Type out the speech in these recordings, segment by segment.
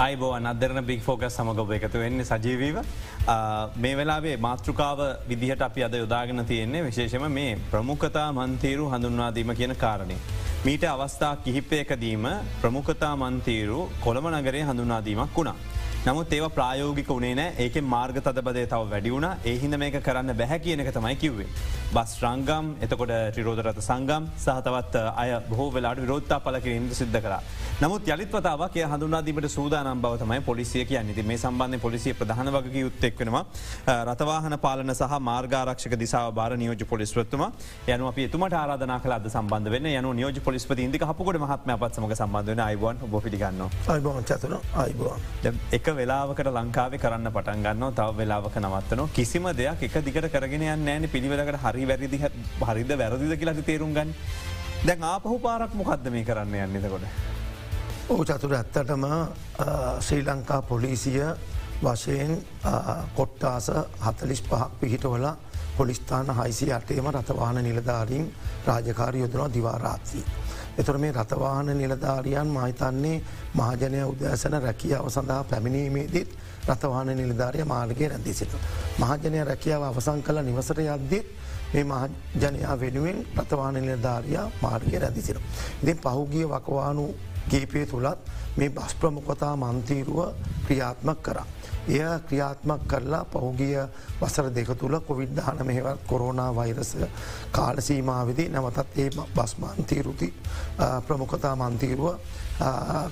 අයිබෝන් අදරන බික් ෆෝකස් සමගොබ එකතු වෙන්නේ සජීවීව මේ වෙලාවේ මාතෘකාව විදිහට අපි අද යොදාගෙන තියෙන්නේ විශේෂම මේ ප්‍රමුඛතා මන්තීරු හඳුන්වාදීම කියන කාරණය. මීට අවස්ථා කිහිපයකදීම ප්‍රමුඛතා මන්තීරු කොළම නගරේ හඳුනාදීමක් වුණා. නමුත් ඒව ප්‍රායෝගික වනේ නෑ. ඒක මාර්ග තදබදය තව වැඩියුණ ඒහිද මේක කරන්න බැහැ කියනක තමයි කිව්වේ. බස් රංගම් එතකොට ටිරෝධරත සංගම් සහතවත් අය බහෝ වෙලාට විරෝත්තා පල කිරීමට සිද්ධ කර. නමුත් යළිත්වතාවක් කිය හඳුනාදීමට සූදානම් බවතමයි පොලිසිය කියන්නති මේ සම්බන්ධ පොලිසිය ප්‍රධාන වගේ යුත්තෙක්වෙනවා රතවාහන පාලන සහ මාර්ගාරක්ෂක දිසාව බාර නියෝජ පොලිස්වත්තුම යනු අප තුමට ආරාධනා කලාද සම්බන්ධ වෙන යනු නියෝජ පොලිස්පති ඉදික හපුකට මහත්ම පත්සමක සම්බන්ධන අයිවන් බොපිටිගන්න අයිබෝන් චතුන අයිබෝන්. එක වෙලාවකට ලංකාව කරන්න පටන් ගන්න තව වෙලාවක නවත්තන කිසිම දෙයක් එක දිකට කරගෙන යන්න පිළිවෙලකට හරි වැරදි හරිද වැරදිද කියලාට තේරුම් ගන්න දැන් ආපහු පාරක් මොකක්ද මේ කරන්න යන්නතකොට. ඕ චතුර ඇත්තටම ශ්‍රී ලංකා පොලිසිය වශයෙන් කොට්ටාස හතලිස් පහක් පිහිටවල පොලිස්ථාන හයිසි අටේම රතවාන නිලධාරීන් රාජකාරය යොදනවා දිවාරාත්‍රී. එතුර මේ රතවාහන නිලධාරියන් මහිතන්නේ මහජනය උදෑසන රැකියාව සඳහා පැමිණීමේදීත් රතවාහන නිලධාරය මාර්ගය රැදිසිට. මහජනය රැකියාව අවසං කළ නිවසට යද්දිත් මේ මහජනයා වෙනුවෙන් රතවාන නිලධාරයා මාර්ගය රැදිසිට. ඉතින් පහුගිය වකවානු ගේපය තුළත් මේ බස් ප්‍රමුඛතා මන්තීරුව ක්‍රියාත්මක් කරා. එය ක්‍රියාත්මක් කරලා පහුගිය වසර දෙක තුළ කොවිඩ් දාන මෙහෙවත් කොරෝනා වෛරස කාලසීමාවිදි නැවතත් ඒ බස්මන්තීරුති ප්‍රමුඛතා මන්තීරුව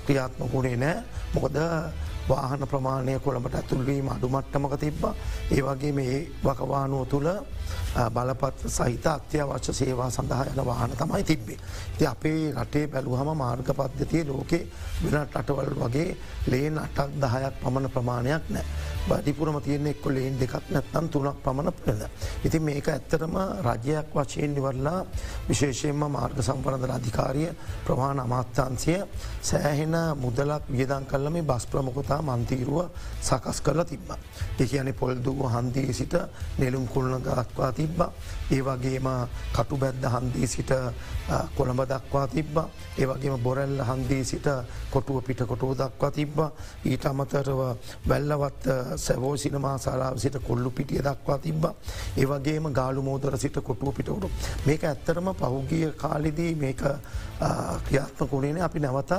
ක්‍රියාත්මකුණේ නෑ මොකද වාහන ප්‍රමාණය කොළඹට ඇතුල්වීම අඩුමට්ටමක තිබ්බ ඒ වගේ මේ වකවානුව තුළ බලපත් සහිත අත්‍යවශ්‍ය සේවා සඳහා යන වාහන තමයි තිබ්බේ. ති අපේ රටේ බැලුහම මාර්ග පද්ධතිය ලෝකේ වෙනට අටවල් වගේ ලේන් අටක් දහයක් පමණ ප්‍රමාණයක් නෑ. බඩිපුරම තියෙන එක්ක ලේන් දෙකක් නැත්තන් තුනක් පමණ පෙද. ඉතින් මේක ඇත්තරම රජයක් වශයෙන් නිවරලා විශේෂයෙන්ම මාර්ග සම්පරදර අධිකාරිය ප්‍රමාණ අමාත්‍යන්සිය සෑහෙන මුදලක් වියදන් කල්ල මේ බස් ප්‍රමොකතා මන්තීරුව සකස් කරලා තිබ්බ. දෙකයනෙ පොල්දුව හන්දී සිට නෙලුම් කුල්න ගත්වා තිබ්බ. ඒ වගේම කටු බැද්ද හන්දී සිට කොළඹ දක්වා තිබ්බ. ඒවගේම බොරැල්ල හන්දී සිට කොටුව පිට කොටුව දක්වා තිබ්බ. ඊට අමතරව වැල්ලවත් සැවෝ සිනමා සාලාව සිට කොල්ලු පිටිය දක්වා තිබ්බ. ඒවගේම ගාලු මෝදර සිට කොටුව පිටවුරු. මේක ඇත්තරම පහුගිය කාලිදී මේක ක්‍රියාත්මකුණේන අපි නැවතත්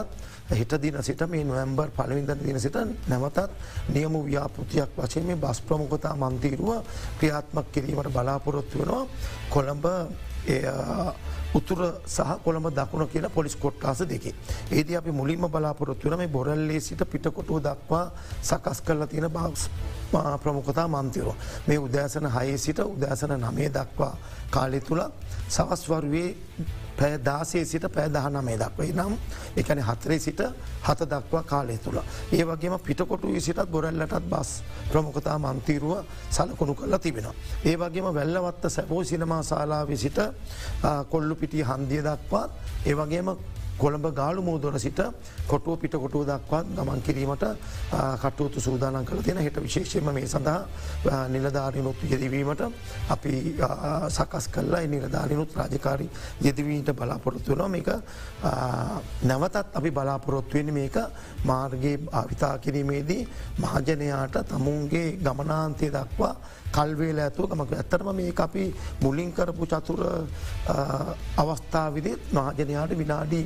හිට දින සිට මේ නොවම්බර් පලවිඳ දින සිට නැවතත් නියම ව්‍යාපෘතියක් වචේ මේ බස් ප්‍රමුඛතා මන්තීරුව ක්‍රියාත්මක් කිරීමට බලාපොරොත්තු වෙනවා කොළඹ උතුර සහ කොළඹ දකුණ කියන පොලිස් කොට්ටාස දෙකේ. ඒද අපි මුලින්ම බලාපොරොත්තුවන මේ බොරල්ලේ සිට පිටකොටුව දක්වා සකස් කරලා තියෙන බස් ප්‍රමුඛතා මන්තිරෝ. මේ උදෑසන හයේ සිට උදෑසන නමේ දක්වා කාලෙ තුළ සවස්වරුවේ පැය දාසේ සිට පෑ දහනමේ දක්වයි නම් එකන හතරේ සිට හත දක්වා කාලය තුළ. ඒ වගේම පිටකොටු සිටත් බොරල්ලටත් බස් ප්‍රමුඛතා මන්තීරුව සලකුණු කරලා තිබෙනවා. ඒ වගේම වැල්ලවත්ත සැපෝ සිනමා ශලාවි සිට කොල්ලු පිටිය හන්දිය දක්වාත් ඒවගේම කොළඹ ගාලු මූදොර සිට කොටුව පිට කොටුව දක්වත් ගමන් කිරීමට කටයුතු සූදානන් කළ තියෙන හෙට විශේෂම මේ සඳහා නිලධාරිනුත් යෙදවීමට අපි සකස් කල්ලා නිලධාරිනුත් රාජකාරි යෙදවීට බලාපොරොත්තු වන මේක නැවතත් අපි බලාපොරොත්තුවෙන මේක මාර්ගයේ භාවිතා කිරීමේදී මහජනයාට තමුන්ගේ ගමනාන්තය දක්වා කල්වේල ඇතුව ගමක ඇත්තරම මේ අපි මුලින් කරපු චතුර අවස්ථාවිදත් මහජනයාට විනාඩී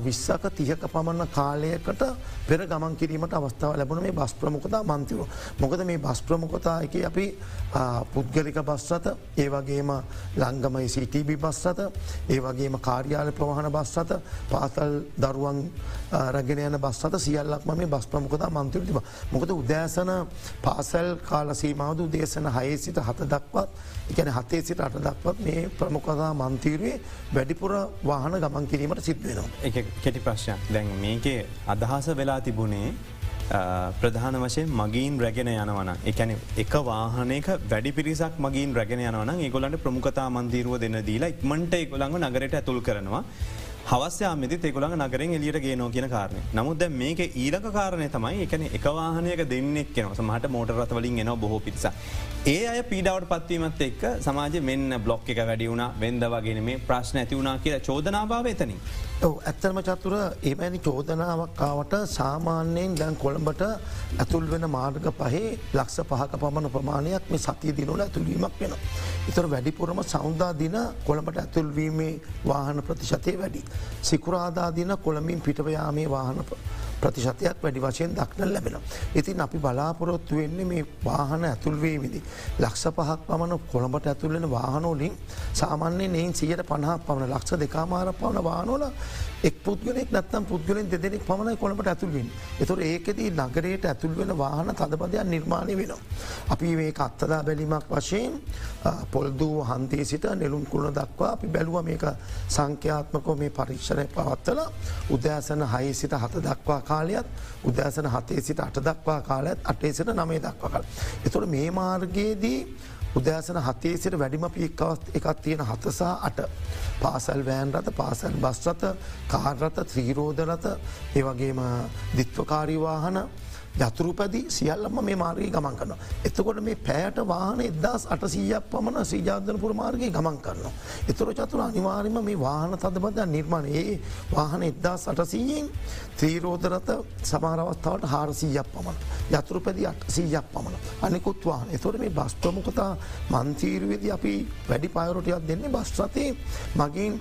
විශ්සක තියක පමණ කාලයකට පෙර ගමන් කිරීමට අවස්ථාව ලැබුණ මේ බස් ප්‍රමුඛතා මන්තිව. මොකද මේ බස් ප්‍රමුඛතා එක අපි පුද්ගලික බස්සත ඒ වගේම ලංගමයි සිටබි බස්සත ඒ වගේම කාර්යාල ප්‍රවාහන බස්සත පාතල් දරුවන් රගෙන යන බස්සත සියල්ලක්ම මේ බස් ප්‍රමුඛතා මන්තිව තිබ. මොකද උදෑසන පාසැල් කාලසීමාවද උදේසන හයේ සිට හත දක්වත් එකන හතේ සිට අට දක්වත් මේ ප්‍රමුඛතා මන්තීරයේ වැඩිපුර වාහන ගමන් කිරීමට සිද්ධවෙනවා. එක කෙටි ප්‍රශ්යක් දැන් මේකේ අදහස වෙලා තිබුණේ ප්‍රධාන වශයෙන් මගීන් රැගෙන යනවන එකන එක වාහනක වැඩි පිරිසක් මගින් රැගෙන යනවන ඒගොලන්ට ප්‍රමුඛතා මන්තීරුව දෙන්න දීලා ඉක්මට එකොළඟ නගරට ඇතුල් කරනවා. හවස්යාමති තෙකුළඟ නගරෙන් එලියට ගේනෝ කියන කාරණය නමුත් දැ මේක ඊලක කාරණය තමයි එකන එකවාහනයක දෙන්නෙක් කෙන සමහට මෝට රතවලින් එන බොහෝ පිරිස. ඒ අය පීඩාවට පත්වීමත් එක්ක සමාජ මෙන්න බ්ලොක් එක වැඩි වුණ වෙන්ද වගෙන මේ ප්‍රශ්න ඇති වුණනා කියලා චෝදනාභාව එතනින්. ඔව ඇත්තරම චතුර ඒමැනි චෝදනාවක්කාවට සාමාන්‍යයෙන් දැන් කොළඹට ඇතුල් වෙන මාර්ග පහේ ලක්ෂ පහක පමණ ප්‍රමාණයක් මේ සතිය දිනවල ඇතුළවීමක් වෙන. ඉතර වැඩිපුරම සෞන්දා දින කොළඹට ඇතුල්වීමේ වාහන ප්‍රතිශතය වැඩි. සිකුරාදා දින කොළමින් පිටවයාමේ වාහන ප්‍රතිශතයක් වැඩි වශයෙන් දක්නල් ලැබෙන. ඉතින් අපි බලාපොරොත්තු වෙන්නේ මේ වාහන ඇතුල්වීමදි. ලක්ෂ පහක් පමණ කොළඹට ඇතුල්ලෙන වාහනෝලින් සාමාන්‍යයෙන් එයින් සියට පණහක් පවන ලක්ෂ දෙකාමාර පවන වානෝල එක් පුද්ගලෙක් නත්තම් පුද්ගලෙන් දෙදෙනෙක් පමණයි කොළඹට ඇතුල්වෙන්. එතුර ඒකෙදී නගරයට ඇතුල් වෙන වාහන තදපදයක් නිර්මාණය වෙනවා. අපි මේ අත්තදා බැලිමක් වශයෙන් පොල්දූ හන්තේ සිට නෙළුම් කුළුණ දක්වා අපි බැලුව මේක සංඛ්‍යාත්මකෝ මේ පරීක්ෂණය පවත්තල උදෑසන හයි සිට හත දක්වා කාලයත් උදෑසන හතේ සිට අට දක්වා කාලත් අටේ සිට නමේ දක්වාකල්. එතුොට මේ මාර්ගයේදී උදෑසන හතේ සිට වැඩිම පික්කවත් එකක් තියෙන හතසා අට පාසල් වෑන් රත පාසල් බස්රත කාර්රත ත්‍රීරෝධරත ඒවගේම දිත්වකාරීවාහන යතුරුපැදි සියල්ලම මේ මාර්ගගේ ගමන් කරන්න. එතකොට මේ පෑට වාහන එදස් අටසීයක් පමණ සීජාධනපුර මාර්ගගේ ගමන් කරන්න. එතුර චතුර අනිවාර්ම මේ වාහන තදබද නිර්මාණ ඒ වාහන එදදා සටසීයෙන් ත්‍රීරෝධරත සමාරවස්ථාවට හාරසීයක් පමණ. යතුරුපැදි අට සීයක් පමණ. අනිකුත් වාහන එතොට මේ බස් ප්‍රමුඛතා මන්තීරුවේද අපි වැඩි පයරොටයක් දෙන්නේ බස්්‍රතය මගින්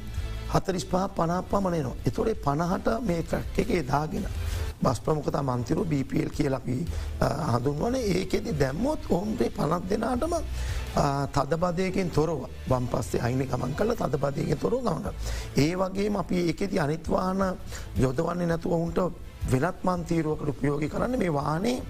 හතරිස් පහ පනා පමණයනවා. එතොරේ පණහට මේ ට්‍රැක් එකේ දාගෙන. බස් ප්‍රමුඛතා මන්තිරු BPL කියලපි හඳුන්වන ඒකෙදි දැම්මොත් ඔවුන්ගේ පනත් දෙනාටම තදබදයකින් තොරව වම් පස්සේ අයින ගමන් කල තදබදයකින් තොරව ගමට. ඒ වගේ අපි ඒකෙති අනිත්වාන යොදවන්නේ නැතුව ඔවුන්ට වෙනත් මන්තීරුවකට උපයෝගි කරන්න මේ වානේ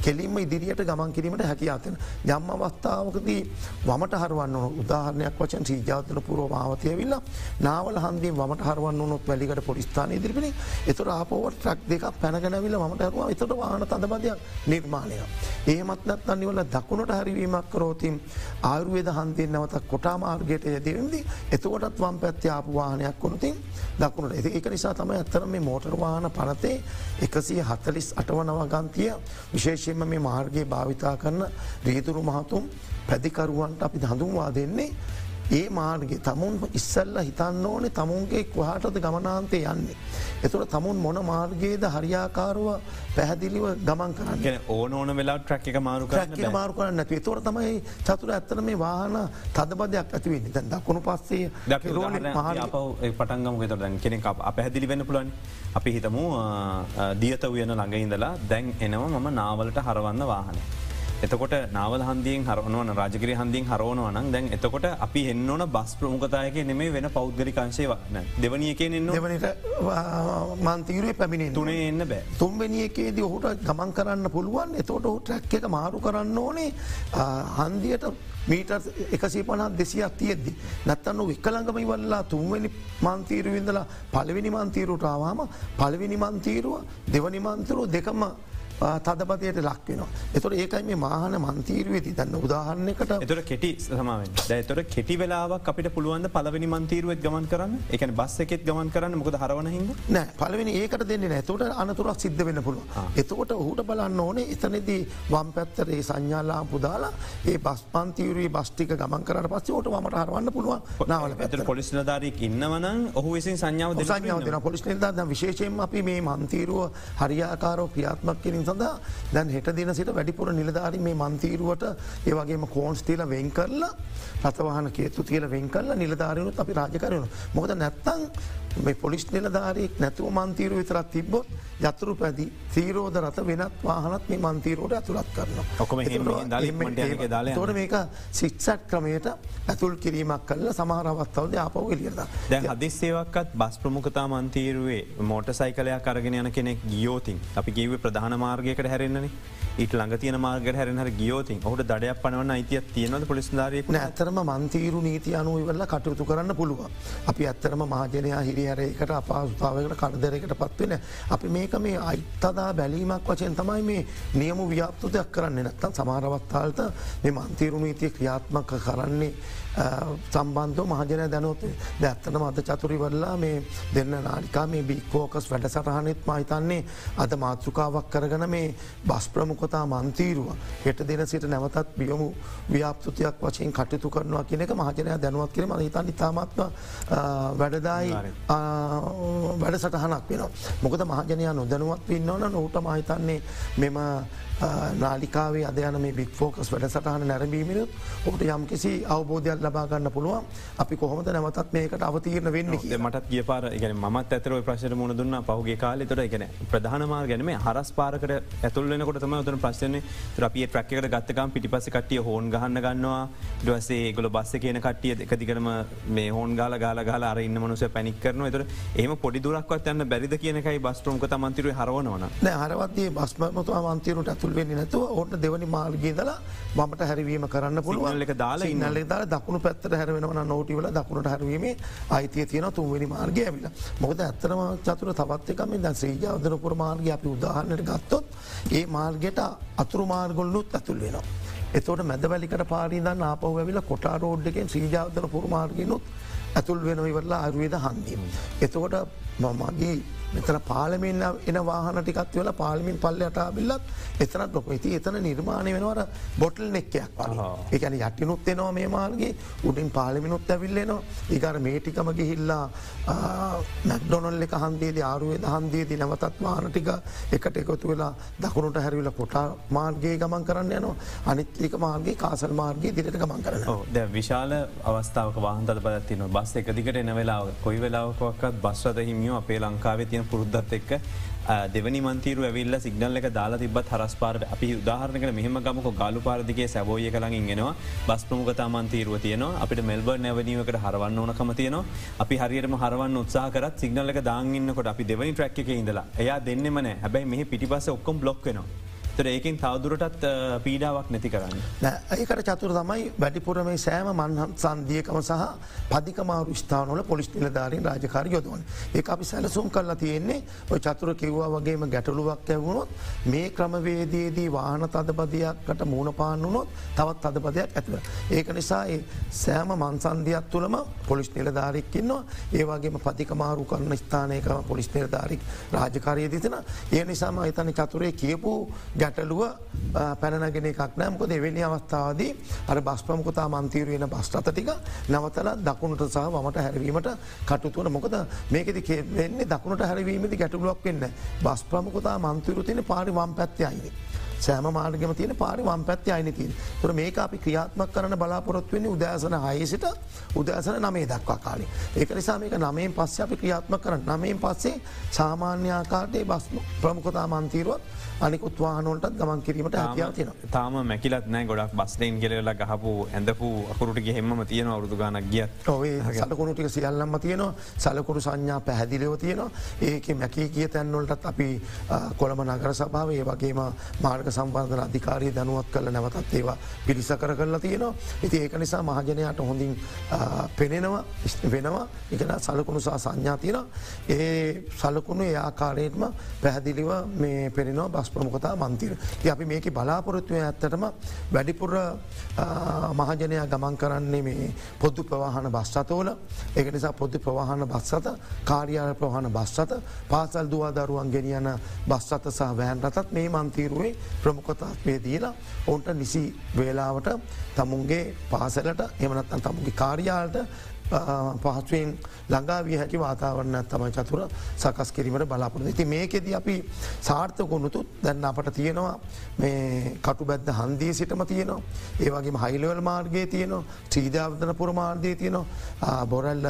කෙලින්ම ඉදිරියට ගමන් කිරීමට හැකියාතන. යම් අවස්ථාවකදී වමට හරුවන්න උදාහරණයක් වචන් සීජාතන පුරෝ මාවතය විල්ල නාවල හන්දී වමට හරුවන්න නොත් වැලිකට පොලිස්ථාන ඉදිරිපිනි එතුර ආපෝවට ට්‍රක් දෙක පැනගැනවිල මට හරුව එතට වාන තදබදයක් නිර්මාණය. ඒමත් නත් අනිවල දකුණට හරිවීමක් කරෝතින් ආයුර්වේද හන්තියෙන් නවත කොටා මාර්ගයට යදරදි එතුකොටත් වම් පැත්ති ආපු වාහනයක් කොනතින් දකුණට එ එක නිසා තම ඇත්තර මේ මෝටර්වාහන පනතේ එකසිය හතලිස් අටවනව ගන්තිය විශේෂයෙන්ම මේ මාර්ගයේ භාවිතා කරන රීතුරු මහතුම් පැදිකරුවන්ට අපි හඳුන්වා දෙන්නේ ඒ මාර්ග තමුන් ඉස්සල්ල හිතන්න ඕනේ තමුන්ගේ කොහටද ගමනාන්තය යන්නේ. එතුට තමුන් මොන මාර්ගයේද හරියාකාරුව පැහැදිලිව ගමන් කරන්න? ඕන ඕන වෙලා ට්‍රක් එක මාරු මාරු කරන්න නැති තොර තමයි චතුර ඇත්තන මේ වාහන තදබදයක් ඇතිවෙන්න දැන් දකුණු පස්සේ පටන්ගම තොර කෙනෙ පැහැදිලි වෙන්න පුලන් අපි හිතමු දියත වයන ළඟඉඳලා දැන් එනවා මම නාවලට හරවන්න වාහනේ. එතකොට නාවල් හන්දියෙන් හරවන රාජගරි හන්දිින් හරෝනවනන් දැන් එතකොට අපි එන්නවන බස් ප්‍රමුඛතායක නෙමේ වෙන පෞද්ගලිකංශය වන්න දෙවනියකෙන් එන්න දෙවනට මන්තීරේ පැමිණි තුනේ එන්න බෑ. තුන්වැනියකේදී ඔහුට ගමන් කරන්න පුළුවන්. එතෝට ඔහු ට්‍රැක් එක මාරු කරන්න ඕනේ. හන්දියට මීට එකසි පනත් දෙසියක් තියෙද්දි. නැත්තන්න වික්කළඟම ඉවල්ලා තුන්වැනි මන්තීරුවිඳලා පලවෙනි මන්තීරුට ආවාම පලවෙනි මන්තීරුව දෙවනි මන්තරුව දෙකම තදපතයට ලක්වෙනවා. එතොට ඒකයි මේ මාහන මන්තීරුවේති දන්න උදාහරන්නකට එතොට කෙටි සමාවෙන් දැතොට කෙටි වෙලාවක් අපිට පුළුවන් පලවෙනි මන්තීරුවත් ගමන් කරන්න? එක බස් එකෙත් ගමන් කරන්න? මොකද හරවනහිද නෑ පලවෙනි ඒකට දෙන්න නැතොට අනතුරක් සිද්ධ වෙන්න පුළුව. එතකොට හුට බලන්න ඕනේ එතනෙදී වම් පැත්තරේ සංඥාලා පුදාලා ඒ බස් පන්තීරී බස්ටික ගමන් කරට පස්සේ ෝට මට හරවන්න පුළුවන් නාවල පැතර පොලිස් නිලධාරක් ඉන්නවන ඔහු විසින් සංඥාව සංඥාව දෙන පොලිස් නිල්ධ විශේෂයෙන් අපි මේ මන්තීරුව හරියාකාරෝ ක්‍රියාත්මක් කිරින් සඳහා දැන් හෙට දින සිට වැඩිපුර නිලධාරි මේ මන්තීරුවට ඒවගේම කෝන්ස් තිීල වෙන් කරලා රතවාහන කේතු තියල වෙන් කරලා නිලධාරයනුත් අපි රාජකරයනු මොකද නැත්තං මේ පොලිස් නිලධාරයෙක් නැතුව මන්තීරු විතරත් තිබ්බොත් යතුරු පැදි සීරෝධ රත වෙනත් වාහනත් මේ මන්තීරෝට ඇතුළත් කරන. ඔකම තොට මේක සික්සට් ක්‍රමයට ඇතුල් කිරීමක් කල්ල සමහරවත්තවද ආපව එලියද. දැ හදිස්සේවක්ත් බස් ප්‍රමුඛතා මන්තීරුවේ මෝට සයිකලයක් අරගෙන යන කෙනෙක් ගියෝතින් අපි කිව ප්‍රධාන මාර්ගයකට හැරෙන්න්නේ. ඊට ළඟ තියන මාර්ග හැරහර ගියෝතින් ඔහුට දඩයක් පනවන්න අයිතිය තියෙනවද පොලිස්ධාරයෙක් ඇතරම මන්තීරු නීති අනුවවෙල්ල කටයුතු කරන්න පුළුව. අපි ඇත්තරම මහජනයා හිරිහරයකට අපාසුතාවකට කරදරයකට පත්වෙන. අපි මේක මේ අයිත්තදා බැලීමක් වචයෙන් තමයි මේ නියම ව්‍යාප්තුතයක් කරන්න නැත්තන් සමාරවත්තාල්ට මේ මන්තීරු නීතිය ක්‍රියාත්මක කරන්නේ සම්බන්ධ මහජන දැනොත් දැත්තන මද චතුරිවල්ලා මේ දෙන්න නාලිකා මේ බික්කෝකස් වැඩ සටහනෙත් මහිතන්නේ අද මාතෘකාවක් කරගන මේ බස් ප්‍රමුකතා මන්තීරුව හෙට දෙන සිට නැවතත් බියොමු ව්‍යාප්තුතියක් වශයෙන් කටයුතු කරනවා කියන එක මහජනය දැනුවත් කිරීම හිතන් ඉතාමත්ව වැඩදායි වැඩ සටහනක් වෙන. මොකද මහජනයා නොදැනුවත් ඉන්නවන නොහුට මහිතන්නේ මෙම නාලිකාවේ අදයන මේ බික් ෆෝකස් වැඩ සටහන නැරබීමනුත් ඔට යම් කිසි අවබෝධයක් ලබාගන්න පුළුවන්. අපි කොහොමද නැවතත් මේකට අවතීරණ වෙන්න මටත් ගිය පාර ගැන මත් ඇතර ප්‍රශ්න මුණ දුන්න. පහුගේ කාල තොට ගැන ප්‍රධානමාර ගැනීම හරස් පාරකට ඇතුල්ලනකොට තම තුන ප්‍රශ්න අපිය ප්‍රක්කට ගත්තකම් පිටිපස කටිය හෝන් ගහන්න ගන්නවා. ඩවසේ ගොල බස්ස කියන කටිය එකතිකරම මේ හෝන් ගාල ගාල ගාල අර ඉන්න මනුස පැනික් කරන එතර ඒම පොඩි දුරක්වත් යන්න බැරිද කියනකයි බස්ට්‍රෝම්ක තමන්තිර හරවනවන හරවත්ේ බස්මතු අමන්තීරුට ඇතුල් ඇතුල් වෙන්නේ නැතුව ඕට දෙවනි මාර්ගේදලා මට හැරවීම කරන්න පුළුවන් එක දාලා ඉන්නල්ලෙ දාල දකුණු පැත්තට හැරවෙනවන නෝටිවල දකුණට හැරවීමේ අයිතිය තියෙන තුන්වැනි මාර්ගය ඇවිල මොකද ඇත්තරම චතුර තවත් එකම ද ශ්‍රීජ අදනපුර මාර්ගය අපි උදාහන්නට ගත්තොත් ඒ මාර්ගයට අතුරු මාර්ගොල්ලුත් ඇතුල් වෙනවා. එතවට මැදවැලිකට පාරිදන්න ආපව ඇවිල කොටා රෝඩ්ඩකෙන් ශ්‍රීජාවතන පුරමාර්ගෙනුත් ඇතුල් වෙන ඉවරලා අරුවේද හන්දීම. එතකොට මමගේ මෙතන පාලමෙන් එන වාහන ටිකත් වෙලා පාලිමින් පල්ල අටාබිල්ලත් එතනත් ලොක ඇති එතන නිර්මාණය වෙනවර බොටල් නෙක්කයක් වගේ. එකන යටිනුත් එනවා මේ මාර්ගේ උඩින් පාලිමිනුත් ඇවිල්ලෙනවා ඒකර මේටිකම ගිහිල්ලා මැක්ඩොනල් එක හන්දේද ආරුවේ දහන්දේදී නැවතත් වාන ටික එකට එකතු වෙලා දකුණට හැරිවිල කොටා මාර්ගයේ ගමන් කරන්න යනවා. අනිත්ලික මාර්ගේ කාසල් මාර්ගයේ දිට ගමන් කරන ද විශාල අවස්ථාවක වාහන්තද පත්තින බස් එක දිකට එන වෙලාව කොයි වෙලාවකක්ත් බස්වද හිමියෝ අපේ ලංකාවේ තියෙන පුරුද්ධත් එක්ක දෙවනි මන්තීරු ඇවිල්ල සිගනල් එක දාලා තිබත් හරස්පාර අපි උදාහරනක මෙහම ගමක ගලු පාරදිගේ සැබෝය කළඟින් ගෙනවා බස් ප්‍රමුගතා මන්තීරුව තියනවා. අපිට මෙල්බර් නැවනීමකට හරවන්න ඕනකම තියනවා. අපි හරියටම හරවන්න උත්සාහකරත් සිගනල්ල දාගන්නකොට අපි දෙවනි ට්‍රක් එක ඉඳලා එයා දෙන්නෙමන හැබැයි මෙහි පිටිපස ඔක්කොම් බ්ලොක් වෙනවා. තර ඒකින් තවදුරටත් පීඩාවක් නැති කරන්න. ඒකට චතුර තමයි වැඩිපුර මේ සෑම මන්හන් සන්දියකම සහ පදිකමාරු ස්ථානවල පොලිස් නිලධාරින් රාජකාර යොදවන්. ඒ අපි සැලසුම් කරලා තියෙන්නේ ඔය චතුර කිව්වා වගේම ගැටලුවක් ඇවුණොත් මේ ක්‍රමවේදයේදී වාහන තදපදයක්කට මූුණ පාන්නුනොත් තවත් අදපදයක් ඇතිව. ඒක නිසා සෑම මන්සන්දියක් තුළම පොලිස් නිලධාරික්කින්නවා ඒවාගේම පතිකමාරු කරන ස්ථානයකම පොලිස් නිලධාරික් රාජකාරය දිතන ඒ නිසාම එතන චතුරේ කියපු ගැටලුව පැනගෙන එකක් නෑමක දෙවෙනි අවස්ථාවදී අර බස්පමකොතා මන්තීරයෙන බස්්‍රත ටික නවතල දකුණට සහ වමට හැරවීමට කටුතුවන මොකද මේකෙති වෙන්නේ දකුණට හැරවීමති ගැටලුවක් වෙන්න බස් ප්‍රමකොතා මන්තීරු තින පාරි වම් පැත්තියයින්නේ. සෑම මාර්ගම තියෙන පාරි වම් පැත්ති අයින තින් තුර මේක අපි ක්‍රියාත්මක් කරන බලාපොරොත් වෙන්නේ උදෑසන හයසිට උදෑසන නමේ දක්වා කාලි. ඒක නිසා මේක නමයෙන් පස්ස අපි ක්‍රියාත්ම කරන නමයෙන් පස්සේ සාමාන්‍යආකාරයේ බස් ප්‍රමුඛතා මන්තීරුවත් අනිකුත් වාහනොලටත් ගමන් කිරීමට හැකියාව තියෙන තාම මැකිලත් නෑ. ගොඩක් බස්ලයින් කෙරලා ගහපු ඇඳපු අකුරට හෙම තියෙන අවුදු ගනක් ගිය සලකුණුටික සියල්ලම්ම තියෙනවා. සලකුරු සංඥා පැහැදිලිව තියෙනවා. ඒක මැකී කිය තැන්වලටත් අපි කොළම නගර සභාව ඒ වගේම මාර්ග සම්බන්ධන අධිකාරය දැනුවත් කල නැවතත් ඒවා පිරිසකර කරලා තියෙනවා. ඉති ඒක නිසා මහජනයට හොඳින් පෙනෙනවා වෙනවා. එකන සලකුණු සහ සංඥා තියෙන ඒ සලකුණු ඒ ආකාරයටම පැහැදිලිව මේ පෙනෙනවා බස් ප්‍රමුඛතා මන්තිර. අපි මේක බලාපොරොත්තුවය ඇත්තටම වැඩිපුර මහජනයා ගමන් කරන්නේ මේ පොද්දු ප්‍රවාහන බස්සතෝල එක නිසා පොද්දු ප්‍රවාහන බස්සත කාර්යාල ප්‍රවාහන බස්සත පාසල් දවාදරුවන් ගෙනියන බස්සත සහ වෑන් රතත් මේ මන්තීරුවේ ප්‍රමුඛතාත්මය දීලා ඔවුන්ට නිසි වේලාවට තමුන්ගේ පාසලට එමනත්තන් තමුගේ කාර්යාලට පහත්ුවෙන් ළඟාවිය හැකි වාතාවරණ තමයි චතුර සකස් කිරීමට බලාපොරො ති මේකෙද අපි සාර්ථකුණුතුත් දැන්න අපට තියෙනවා මේ කටු බැද්ද හන්දී සිටම තියනවා. ඒවගේ හයිලවල් මාර්ගය තියනවා. ත්‍රීධාවතන පුර මාර්ගය තියනවා. බොරල්ල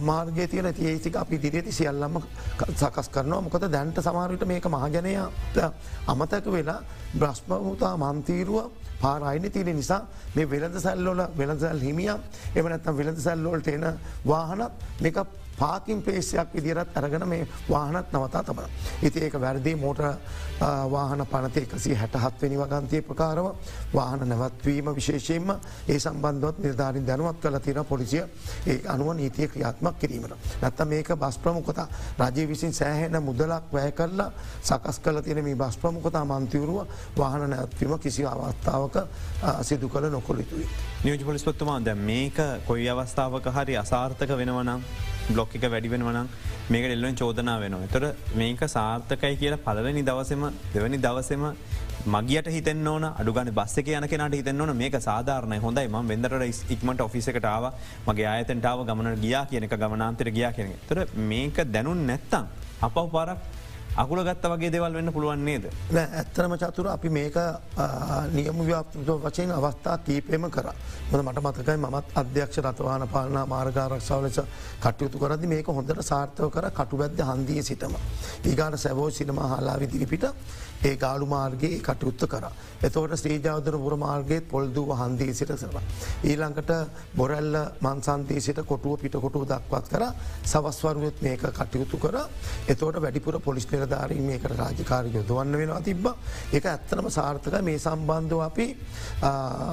මාර්ගය තියන ඒසික අපි දිරියති සියල්ලම සකස් කරනවා. මොකද දැන්ට සමාරයට මේක මහජනය අමතක වෙලා බ්‍රශ්මහතා මන්තීරුව පාරයින තියෙන නිසා මේ වෙළඳ සැල්ලෝල වෙළඳසැල් හිමිය එමනත්තම් වෙළඳ සැල්ලෝල්ට එන වාහනත් මේක පාකින් පේසයක් විදිරත් අරගෙන මේ වාහනත් නවතා තමන. ඉති ඒක වැරදි මෝට වාහන පනතය එකසි හැටහත්වනි වගන්තය ප්‍රකාරව වාහන නැවත්වීම විශේෂයෙන්ම ඒ සම්බන්ධවත් නිර්ධාරින් දැනුවත් කල තින පොලිසිය ඒ අනුව නීතිය ක්‍රියාත්මක් කිරීමට. නැත්ත මේක බස් ප්‍රමුකතා රජය විසින් සෑහෙන මුදලක් වැය කරලා සකස් කල තියෙන මේ බස් ප්‍රමුකතා මන්තවරුව වාහන නැත්වීම කිසි අවස්ථාවක සිදු කළ නොකොළිතුයි. නියෝජ පොලිස්පත්තුමා දැ මේක කොයි අවස්ථාවක හරි අසාර්ථක වෙනවනම් බ්ලොක් එක වැඩි වෙනවනම් මේක එල්ලුවෙන් චෝදනා වෙනවා. තොර මේක සාර්ථකයි කියලා පලවෙනි දවසම දෙවැනි දවසම මගියට හිතන ඕන අඩුගන බස්සක යන කෙනට හිතන්න ඕන. මේක සාධාරණය. හොඳයි. ම වෙදරට ඉක්මට ඔෆිසකටාව මගේ අයතන්ටාව ගමන ගියා කියනක ගමනාන්තර ගියා කියන. තොර මේක දැනුන් නැත්තම් අපව පාරක් අකුල ගත්ත වගේ දෙවල් වෙන්න පුළුවන් නේද. ඇත්තරම චතුර අපි මේක නියම ව්‍යාප්තව වචයෙන් අවස්ථා කීපයම කර. මොද මට මතකයි මත් අධ්‍යක්ෂ රතවාන පාලනා මාර්ගාරක්ෂාව ලෙස කටයුතු කරදි මේක හොඳට සාර්ථව කර කටු බැද්ද හන්දිය සිටම. ඒගාට සැවෝ සිනම හලා විදිරිපිට ඒ ගාලු මාර්ගයේ කටයුත්ත කර. එතවට ශ්‍රීජාවදර පුර මාර්ගයත් පොල්දුව හන්දී සිට සර. ඊළඟට බොරැල්ල මන්සන්තී සිට කොටුව පිටකොටුව දක්වත් කර සවස්වරුවත් මේක කටයුතු කර එතවට වැඩිපුර පොලිස් නිලධාරීම මේකට රාජකාර යොදවන්න වෙනවා තිබ්බ. එක ඇත්තනම සාර්ථක මේ සම්බන්ධව අපි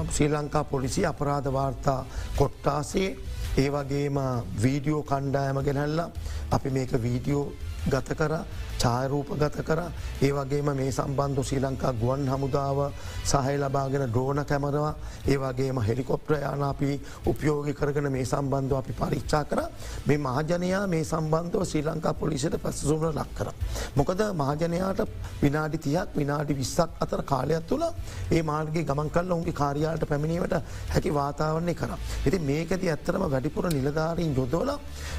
ශ්‍රී ලංකා පොලිසි අපරාධ වාර්තා කොට්ටාසේ ඒ වගේම වීඩියෝ කණ්ඩායම ගෙනැල්ලා අපි මේක වීඩියෝ ගත කර චායරූප ගත කර ඒ වගේම මේ සම්බන්ධ ශ්‍රී ලංකා ගුවන් හමුදාව සහය ලබාගෙන ඩ්‍රෝන කැමරවා ඒ වගේම හෙලිකොප්්‍රයාන අපි උපයෝගි කරගෙන මේ සම්බන්ධව අපි පරිච්චා කර මේ මහජනයා මේ සම්බන්ධව ශ්‍රී ලංකා පොලිසිට පැසසුන ලක් කර. මොකද මහජනයාට විනාඩි තියක් විනාඩි විස්සක් අතර කාලයක් තුළ ඒ මාර්ගේ ගමන් කල්ල උන්ගේ කාරයාට පැමිණීමට හැකි වාතාවන්නේ කර. ඇති මේකති ඇත්තරම වැඩිපුර නිලධාරීන් යොදෝල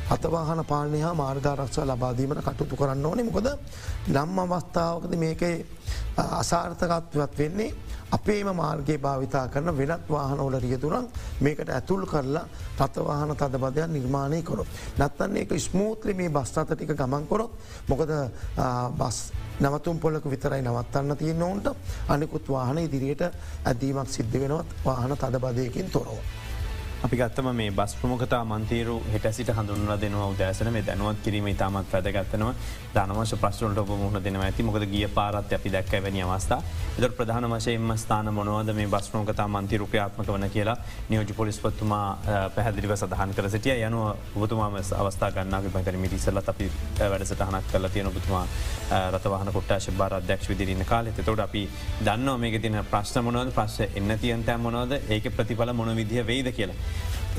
අතවාහන පාලනය හා මාර්ගාරක්ෂ ලබාදීමට කටුතු කරන්න ඕනේ මොකද නම් අවස්ථාවකද මේක අසාර්ථකත්වත් වෙන්නේ අපේම මාර්ගයේ භාවිතා කරන වෙනත් වාහනෝල රියදුරන් මේකට ඇතුල් කරලා රතවාහන තදබදයක් නිර්මාණය කොරොත්. නත්තන්නේ එක ස්මූත්‍රි මේ බස්ථත ටික ගමන්කොරොත් මොකද බස් නවතුම් පොලක විතරයි නවත්තන්න තියෙන් ඔවුන්ට අනිකුත් වාහන ඉදිරියට ඇදීමක් සිද්ධ වෙනවත් වාහන තදබදයකින් තොරව. අපි ගත්තම මේ බස් ප්‍රමුඛතා මන්තීරු හෙට සිට හඳුන්ල දෙනවා උදෑසන. මේ දැනුවත් කිරීම ඉතාමත් වැදගත්තනවා ධනවශ ප්‍රශ්නට ඔබ මුහුණ දෙනවා ඇති. මොකද ගිය පාරත් අපි දැක්ක වැනි අවස්ථා. එදර ප්‍රධාන වශයෙන්ම ස්ථාන මොනවද? මේ බස් ප්‍රමුඛතා මන්තිරු ක්‍රියාත්මක වන කියලා නියෝජ පොලිස්පත්තුමා පැහදිලිව සඳහන් කර සිටිය. යනුව ඔබතුමාම අවස්ථා ගන්න විපතර මිටිසල්ල අපි වැඩසටහනක් කල තියෙන ඔබතුමා රතවාහන කොට්ටා ශබාර අධ්‍යක්ෂ විදිරන්න කාලෙ තොට අපි දන්න මේක තින ප්‍රශ්න මොනවද? ප්‍රශ් එන්න තියන්තෑ මොනවද? ඒක ප්‍රතිඵල මොන විදිහ වෙයිද කියලා.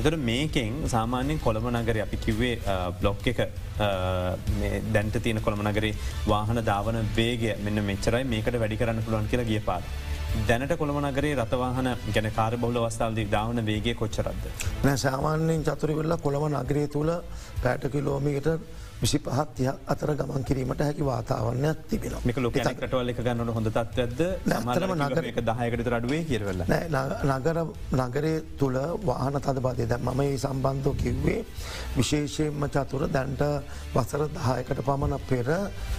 එතට මේකෙන් සාමාන්‍යෙන් කොළඹ නගර අපි කිව්වේ බ්ලොග් එක දැන්ට තියෙන කොළඹ නගරේ වාහන ධාවන වේග මෙන්න මෙච්චරයි මේකට වැඩි කරන්න පුළුවන් කියලා ගිය පාත්. දැනට කොළඹ නගරේ රතවාහන ගැන කාර බොල වස්ථාවදී ධාවන වේගේ කොච්චරද. නෑ සාමාන්‍යයෙන් චතුරි වෙල්ල කොළඹ නගරේ තුළ පැට කිලෝමිට විසි පහත්ය අතර ගමන් කිරීමට හැකි වාතාවරණයක් තිබෙන එක ගන්නට හොඳ තත්වද නතරම නගර එක දහයකට රඩුවේ කියරවෙල නගර නගරේ තුළ වාහන තද බදය දැ මම ඒ සම්බන්ධෝ කිව්වේ විශේෂයෙන්ම චතුර දැන්ට වසර දහයකට පමණ පෙර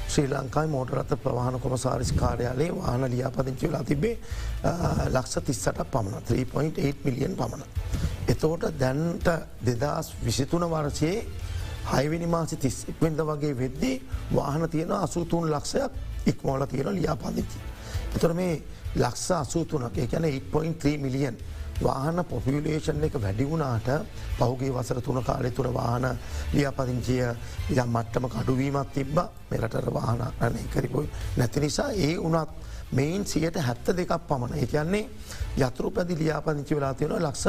ශ්‍රී ලංකායි මෝටරත ප්‍රවාහන කොමසාරිස් කාර්යාලේ වාහන ලියාපදිංචි වෙලා තිබේ ලක්ෂ තිස්සට පමණ 3.8 මිලියන් පමණ. එතෝට දැන්ට දෙදස් විසිතුන වර්සයේ හයවිනි මාසි තිස්වෙද වගේ වෙද්දී වාහන තියෙන අසූතුන් ලක්ෂයක් ඉක්මෝල තියෙන ලියාපාදිච්චි. එතොර මේ ලක්ෂ අසූතුනක් ගැන 8.3 මිලියන් වාහන පොපියලේෂන් එක වැඩිවුණාට පහුගේ වසර තුන කාලෙ තුර වාහන ලියාපදිංචිය යම් මට්ටම කඩුවීමත් තිබ්බ මෙරටර වාහන කරපොයි නැති නිසා ඒ වනත් මෙයින් සියට හැත්ත දෙකක් පමණ. ඒ කියන්නේ යතුරු පැදි ලියාපදිංචි වෙලා තියෙන ලක්ෂ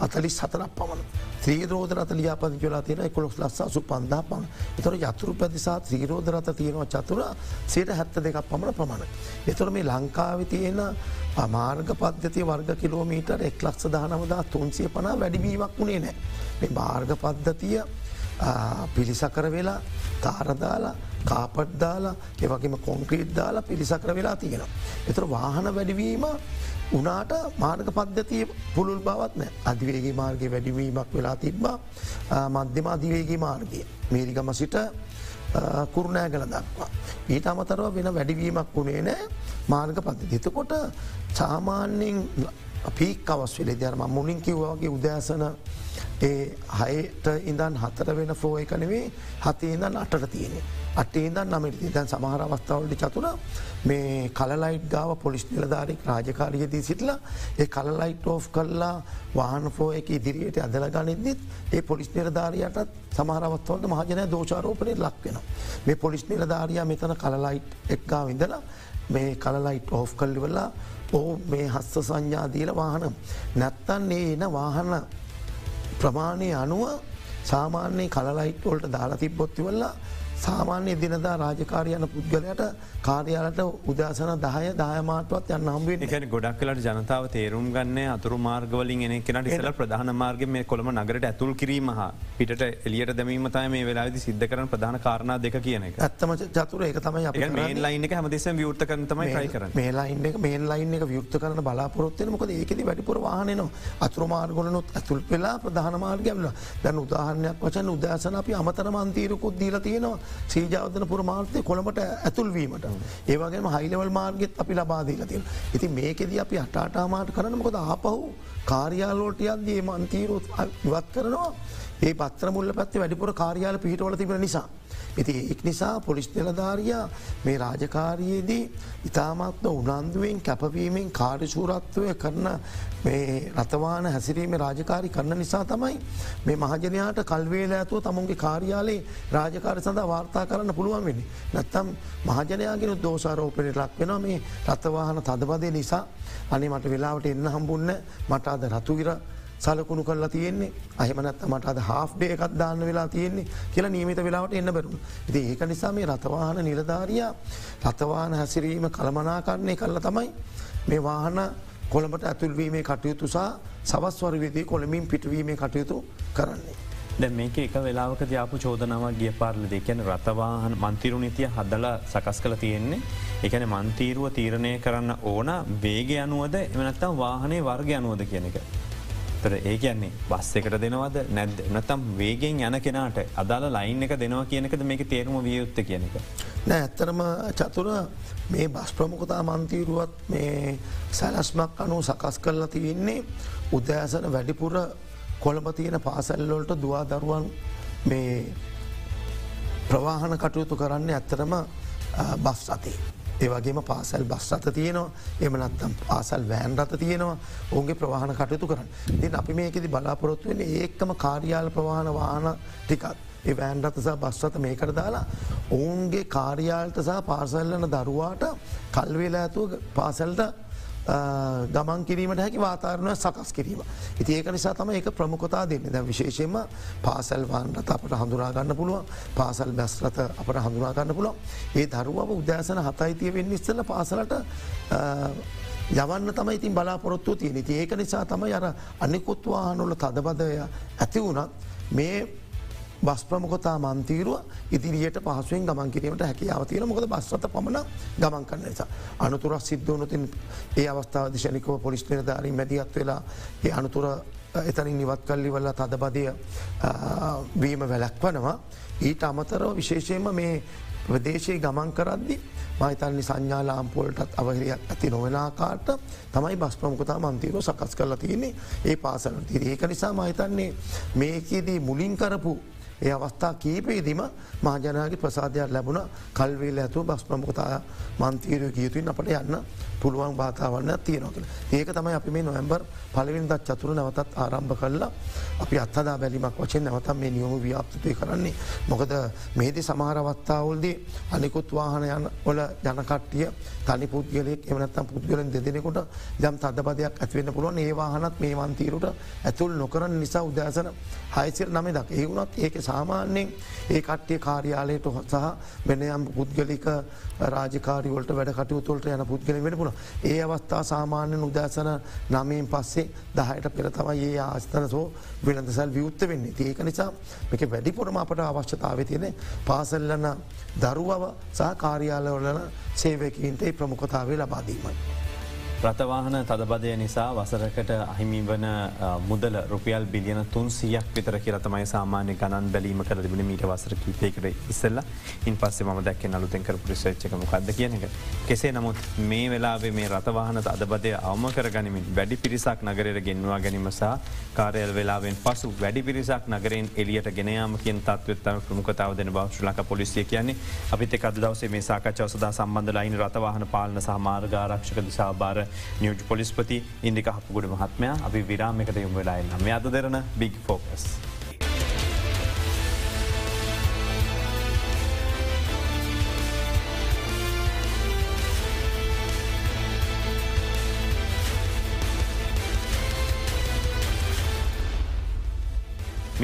හතලිස් හතරක් පමණ. ත්‍රීරෝධ රත ලියාපති කියලා තියෙන එකොළොස් ලස්ස සු පන්දා පන් එතොර යතුරු පැදිසා ත්‍රීරෝධ රත තියෙනවා චතුර සයට හැත්ත දෙකක් පමණ ප්‍රමාණ. එතොර මේ ලංකාව තියෙන අමාර්ග පද්ධතිය වර්ග කිලෝමීටර් එක් ලක්ෂ දානමදා තුන්සිය පනා වැඩිවීමක් වුණේ නෑ. මේ මාර්ග පද්ධතිය පිළිසකර වෙලා තාරදාලා කාපට් දාලා එවගේම කොන්ක්‍රීට් දාලා පිරිසකර වෙලා තියෙනවා. එතර වාහන වැඩිවීම උනාට මාර්ග පද්ධතිය පුළුල් බවත් නෑ අධිවේගේ මාර්ගය වැඩිවීමක් වෙලා තිබ්බා මධ්‍යම අධිවේගේ මාර්ගය. මේරිගම සිට කුරුණෑගල දක්වා. ඊට අමතරව වෙන වැඩිවීමක් වුණේ නෑ මාර්ග පද්ධති. එතකොට සාමාන්‍යෙන් පීක් අවස් වෙලේ දරම මුලින් කිව්වාගේ උදෑසන ඒ හයට ඉඳන් හතර වෙන ෆෝ එක නෙවේ හතේ ඉඳන් අටට තියෙන. අටේ ඉදන් නමට දැන් සමහර අවස්ථාවලට චතුර මේ කලලයිට් ගාව පොලිස් නිලධාරික් රාජකාරයදී සිටලා ඒ කලලයිට් ඕෆ් කල්ලා වාහන ෆෝ එක ඉදිරියට අදල ගනිදත් ඒ පොලිස් නිලධාරයටත් සමහරවත්වලට මහජනය දෝෂාරෝපනය ලක් වෙන. මේ පොලිස් නිලධාරයා මෙතන කලලයිට් එක්ගා ඉඳලා මේ කලලයිට් ඕෆ් කල්ලිවෙල්ලා ඕ මේ හස්ස සංඥාදීල වාහන නැත්තන්නේ එන වාහන ප්‍රමාණය අනුව සාමාන්‍යයේ කලයිට්වොල්ට දාලා තිබ්බොත්තිවල්ලා සාමාන්‍ය දිනදා රාජකාරයන පුද්ගලයට කාර්යාලට උදසන දහය දායමාටවත් යන්න හම්බේ එකන ගොඩක් කලට ජනතාව තේරුම් ගන්න අතුරු මාර්ගවලින් එන කෙනට. ඉසල ප්‍රධාන මාර්ග මේ කොළම නගරට ඇතුල් කිරීම හා පිට එලියට දැමීමතයි මේ වෙලාදි සිද්ධ කරන ප්‍රධාන කාරණා දෙක කියන එක. ඇත්තම චතුර එක තමයි මේ ලයින් එක හමදෙස විවෘත කරන තමයි ටයි කරන මේ ලයින් එක මේ ලයින් එක වියුත්ත කරන බලාපොරොත්වය මොකද ඒකෙද වැඩිපුර වාහනනවා අතුරු මාර්ගලනුත් ඇතුල් වෙලා ප්‍රධාන මාර්ගයල දැන් උදාහරණයක් වචන උදෑසන අපි අමතර මන්තීරකුත් දීල තියෙනවා සීජාවතන පුර මාර්තය කොළමට ඇතුල්වීමට ඒවගේම හයිලවල් මාර්ගෙත් අපි ලබාදීල තියෙන. ඉති මේකෙද අපි අටාටාමාට කරන මොකද ආපහු කාර්යාලෝටයක්ගේ මන්තීරුත් ඉවත් කරනවා ඒ පත්‍ර මුල්ල පැත්ති වැඩිපුර කාර්යාල පිහිටවල තිබෙන නිසා. ඉති එක් නිසා පොලිස් නිලධාරයා මේ රාජකාරයේදී ඉතාමත්ම උනන්දුවෙන් කැපවීමෙන් කාර්යශූරත්වය කරන රතවාන හැසිරීම රාජකාරි කරන නිසා තමයි මේ මහජනයාට කල්වේල ඇතුව තමුන්ගේ කාර්යාලයේ රාජකාර සඳ වාර්තා කරන්න පුළුවන් වෙන්නේ. නැත්තම් මහජනයාගෙන දෝසාරෝපනය ලක් වෙන මේ රතවාහන තදබදය නිසා අනි මට වෙලාවට එන්න හම්බුන්න මට අද රතුවිර සලකුණු කරලා තියෙන්නේ අහමනත් මට අද හාෆ්ඩේ එකත් දාන්න වෙලා තියෙන්නේ කියලා නීමිත වෙලාවට එන්න බැරුම්. ඉති ඒක නිසා මේ රතවාහන නිලධාරයා රතවාන හැසිරීම කළමනාකරණය කරල තමයි මේ වාහන කොළඹට ඇතුල්වීමේ කටයුතු සහ සවස්වරවිදී කොළමින් පිටවීමේ කටයුතු කරන්නේ. දැ මේක එක වෙලාවක දයාපු චෝදනාවක් ගිය පාර්ල දෙකැන රතවාහන මන්තිරු නීතිය හදල සකස් කළ තියෙන්නේ එකන මන්තීරුව තීරණය කරන්න ඕන වේග අනුවද එමනත්තම් වාහනේ වර්ග අනුවද කියන එක. තර ඒ කියන්නේ බස් එකට දෙනවද නැද නතම් වේගෙන් යන කෙනාට අදාල ලයින් එක දෙනවා කියනකද මේක තේරුම වියයුත්ත කියන එක. නෑ ඇත්තරම චතුර මේ බස් ප්‍රමුකතා මන්තීරුවත් මේ සැලස්මක් අනු සකස් කරලා තියන්නේ උදෑසන වැඩිපුර කොළඹ තියෙන පාසැල්ලොල්ට දවා දරුවන් මේ ප්‍රවාහන කටයුතු කරන්න ඇත්තරම බස් අතේ. ඒවගේම පාසැල් බස් රත තියනවා. එමනත්තම් පාසල් වෑන් රත තියෙනවා. ඔුන්ගේ ප්‍රවාහන කටයුතු කරන්න. තින් අපි මේකෙදි බලාපොරොත්තු වෙන ඒකම කාර්යාල ප්‍රවාහන වාහන ටිකත් ඒ වෑන් රතසා බස්රත මේකට දාලා ඔවුන්ගේ කාර්යාල්ට සහ පාසල්ලන දරුවාට කල්වෙලා ඇතුව පාසැල්ට ගමන් කිරීමට හැකි වාතාරණය සකස් කිරීම. ඉති ඒක නිසා තම ඒක ප්‍රමුකතා දෙන්න. ද විශේෂයෙන්ම පාසල් වන්රත අපට හඳුනාගන්න පුළුව පාසල් බැස්රත අපට හඳුනාගන්න පුළුව ඒ දරුවව උදෑසන හතයිතිය වෙන්න ඉස්සල පාසලට යවන්න තමයි ඉතින් බලාපොරොත්තු තියෙන ති ඒක නිසා තමයි අර අනිකුත්වාහනොල තදබදය ඇති වුණත් මේ බස් ප්‍රමකොතා මන්තීරුව ඉදිරියට පහසුවෙන් ගමන් කිරීමට හැකියාව තියෙන මොකද බස්වත පමණ ගමන් කරන්න නිසා. අනතුරක් සිද්ධවනතින් ඒ අවස්ථාව දිශනිකව පොලිස් නිරධාරින් මැදිත් වෙලා ඒ අනතුර එතනින් නිවත් කල්ලි වල්ල තදබදය වීම වැලැක්වනවා. ඊට අමතරව විශේෂයෙන්ම මේ ප්‍රදේශයේ ගමන් කරද්දි මහිතන්නේ සංඥාලාම්පොල්ටත් අවහිරයක් ඇති නොවෙනකාට තමයි බස් ප්‍රමුකතා මන්තීරෝ සකස් කරලා තියන්නේ ඒ පාසල තිර ඒක නිසා මහිතන්නේ මේකේදී මුලින් කරපු ඒ අවස්ථා කීපයේදීම මහජනයාගේ ප්‍රසාධයක් ලැබුණ. කල්වේල ඇතුව බස් ප්‍රමුඛතා මන්තීරය කියයුතුන් අපට යන්න පුළුවන් භාතාවන්න තියෙනවකල. ඒක තමයි අපි මේ නොවැම්බර් පලවිනිදත් චතුර නැවතත් ආරම්භ කරලා අපි අත්හදා බැලිමක් වචෙන් නැවතම් මේ නියොම ව්‍යාප්තය කරන්නේ. මොකද මේදි සමහරවත්තාවල්දී අනිකුත් වාහන යන ඔල ජනකට්ටිය තනි පුද්ගලෙක් එමනත්තම් පුද්ගලෙන් දෙදෙනෙකුට යම් තදබදයක් ඇතිවෙන්න පුළුවන් ඒ වාහනත් මේ වන්තීරුට ඇතුල් නොකරන නිසා උදෑසන හයිසිර නමේ දක් ඒ වුණත් ඒක සාමාන්‍යයෙන් ඒ කට්ටිය කාර්යාලයට සහ වෙනයම් පුද්ගලික රාජකාරවලට වැඩ කටයුතුවලට යන පුද්ගල වෙන පුළ ඒ අවස්ථා සාමාන්‍යෙන් උදෑසන නමයෙන් පස්සේ දහයට පෙර තමයි ඒ ආස්තන සෝ වෙනදසල් වියුත්ත වෙන්නේ ඒක නිසා මේක වැඩිපුරම අපට අවශ්‍යතාව තියෙන පාසල්ලන දරුවව සහ කාර්යාලවලන සේවකීන්ට ප්‍රමුඛතාවේ ලබාදීමයි. රතවාහන තදබදය නිසා වසරකට අහිමි වන මුදල රුපියල් බිලියන තුන් සියක් විතර කියලතමයි සාමාන්‍ය ගණන් බැලීම කර තිබෙන මීට වසර කීපයකට ඉස්සල්ල ඉන් පස්සේ ම දැක් නලුතෙන් කර පුරිසච්චක මොකක්ද කියන එක. කෙසේ නමුත් මේ වෙලාවේ මේ රතවාහන අදබදය අවම කර ගනිමින් වැඩි පිරිසක් නගරයට ගෙන්වා ගැනීම සහ කාරයල් වෙලාවෙන් පසු වැඩි පිරිසක් නගරෙන් එලියට ගෙනයාම කියෙන් තත්වත්තම ප්‍රමුඛතාව දෙන බව ශ්‍රලක පොලිසිය කියන්නේ අපිත කද දවසේ මේ සාකච්ඡව සදා සම්බන්ධ ලයින් රතවාහන පාලන සහමාර්ගාරක්ෂක දිසා භාර නියෝජ පොලිස්පති ඉන්දික හපුගුඩ මහත්මයා අපි විරාමකට යොම වෙලායි නම අද දෙරන බිග් ෆෝකස්.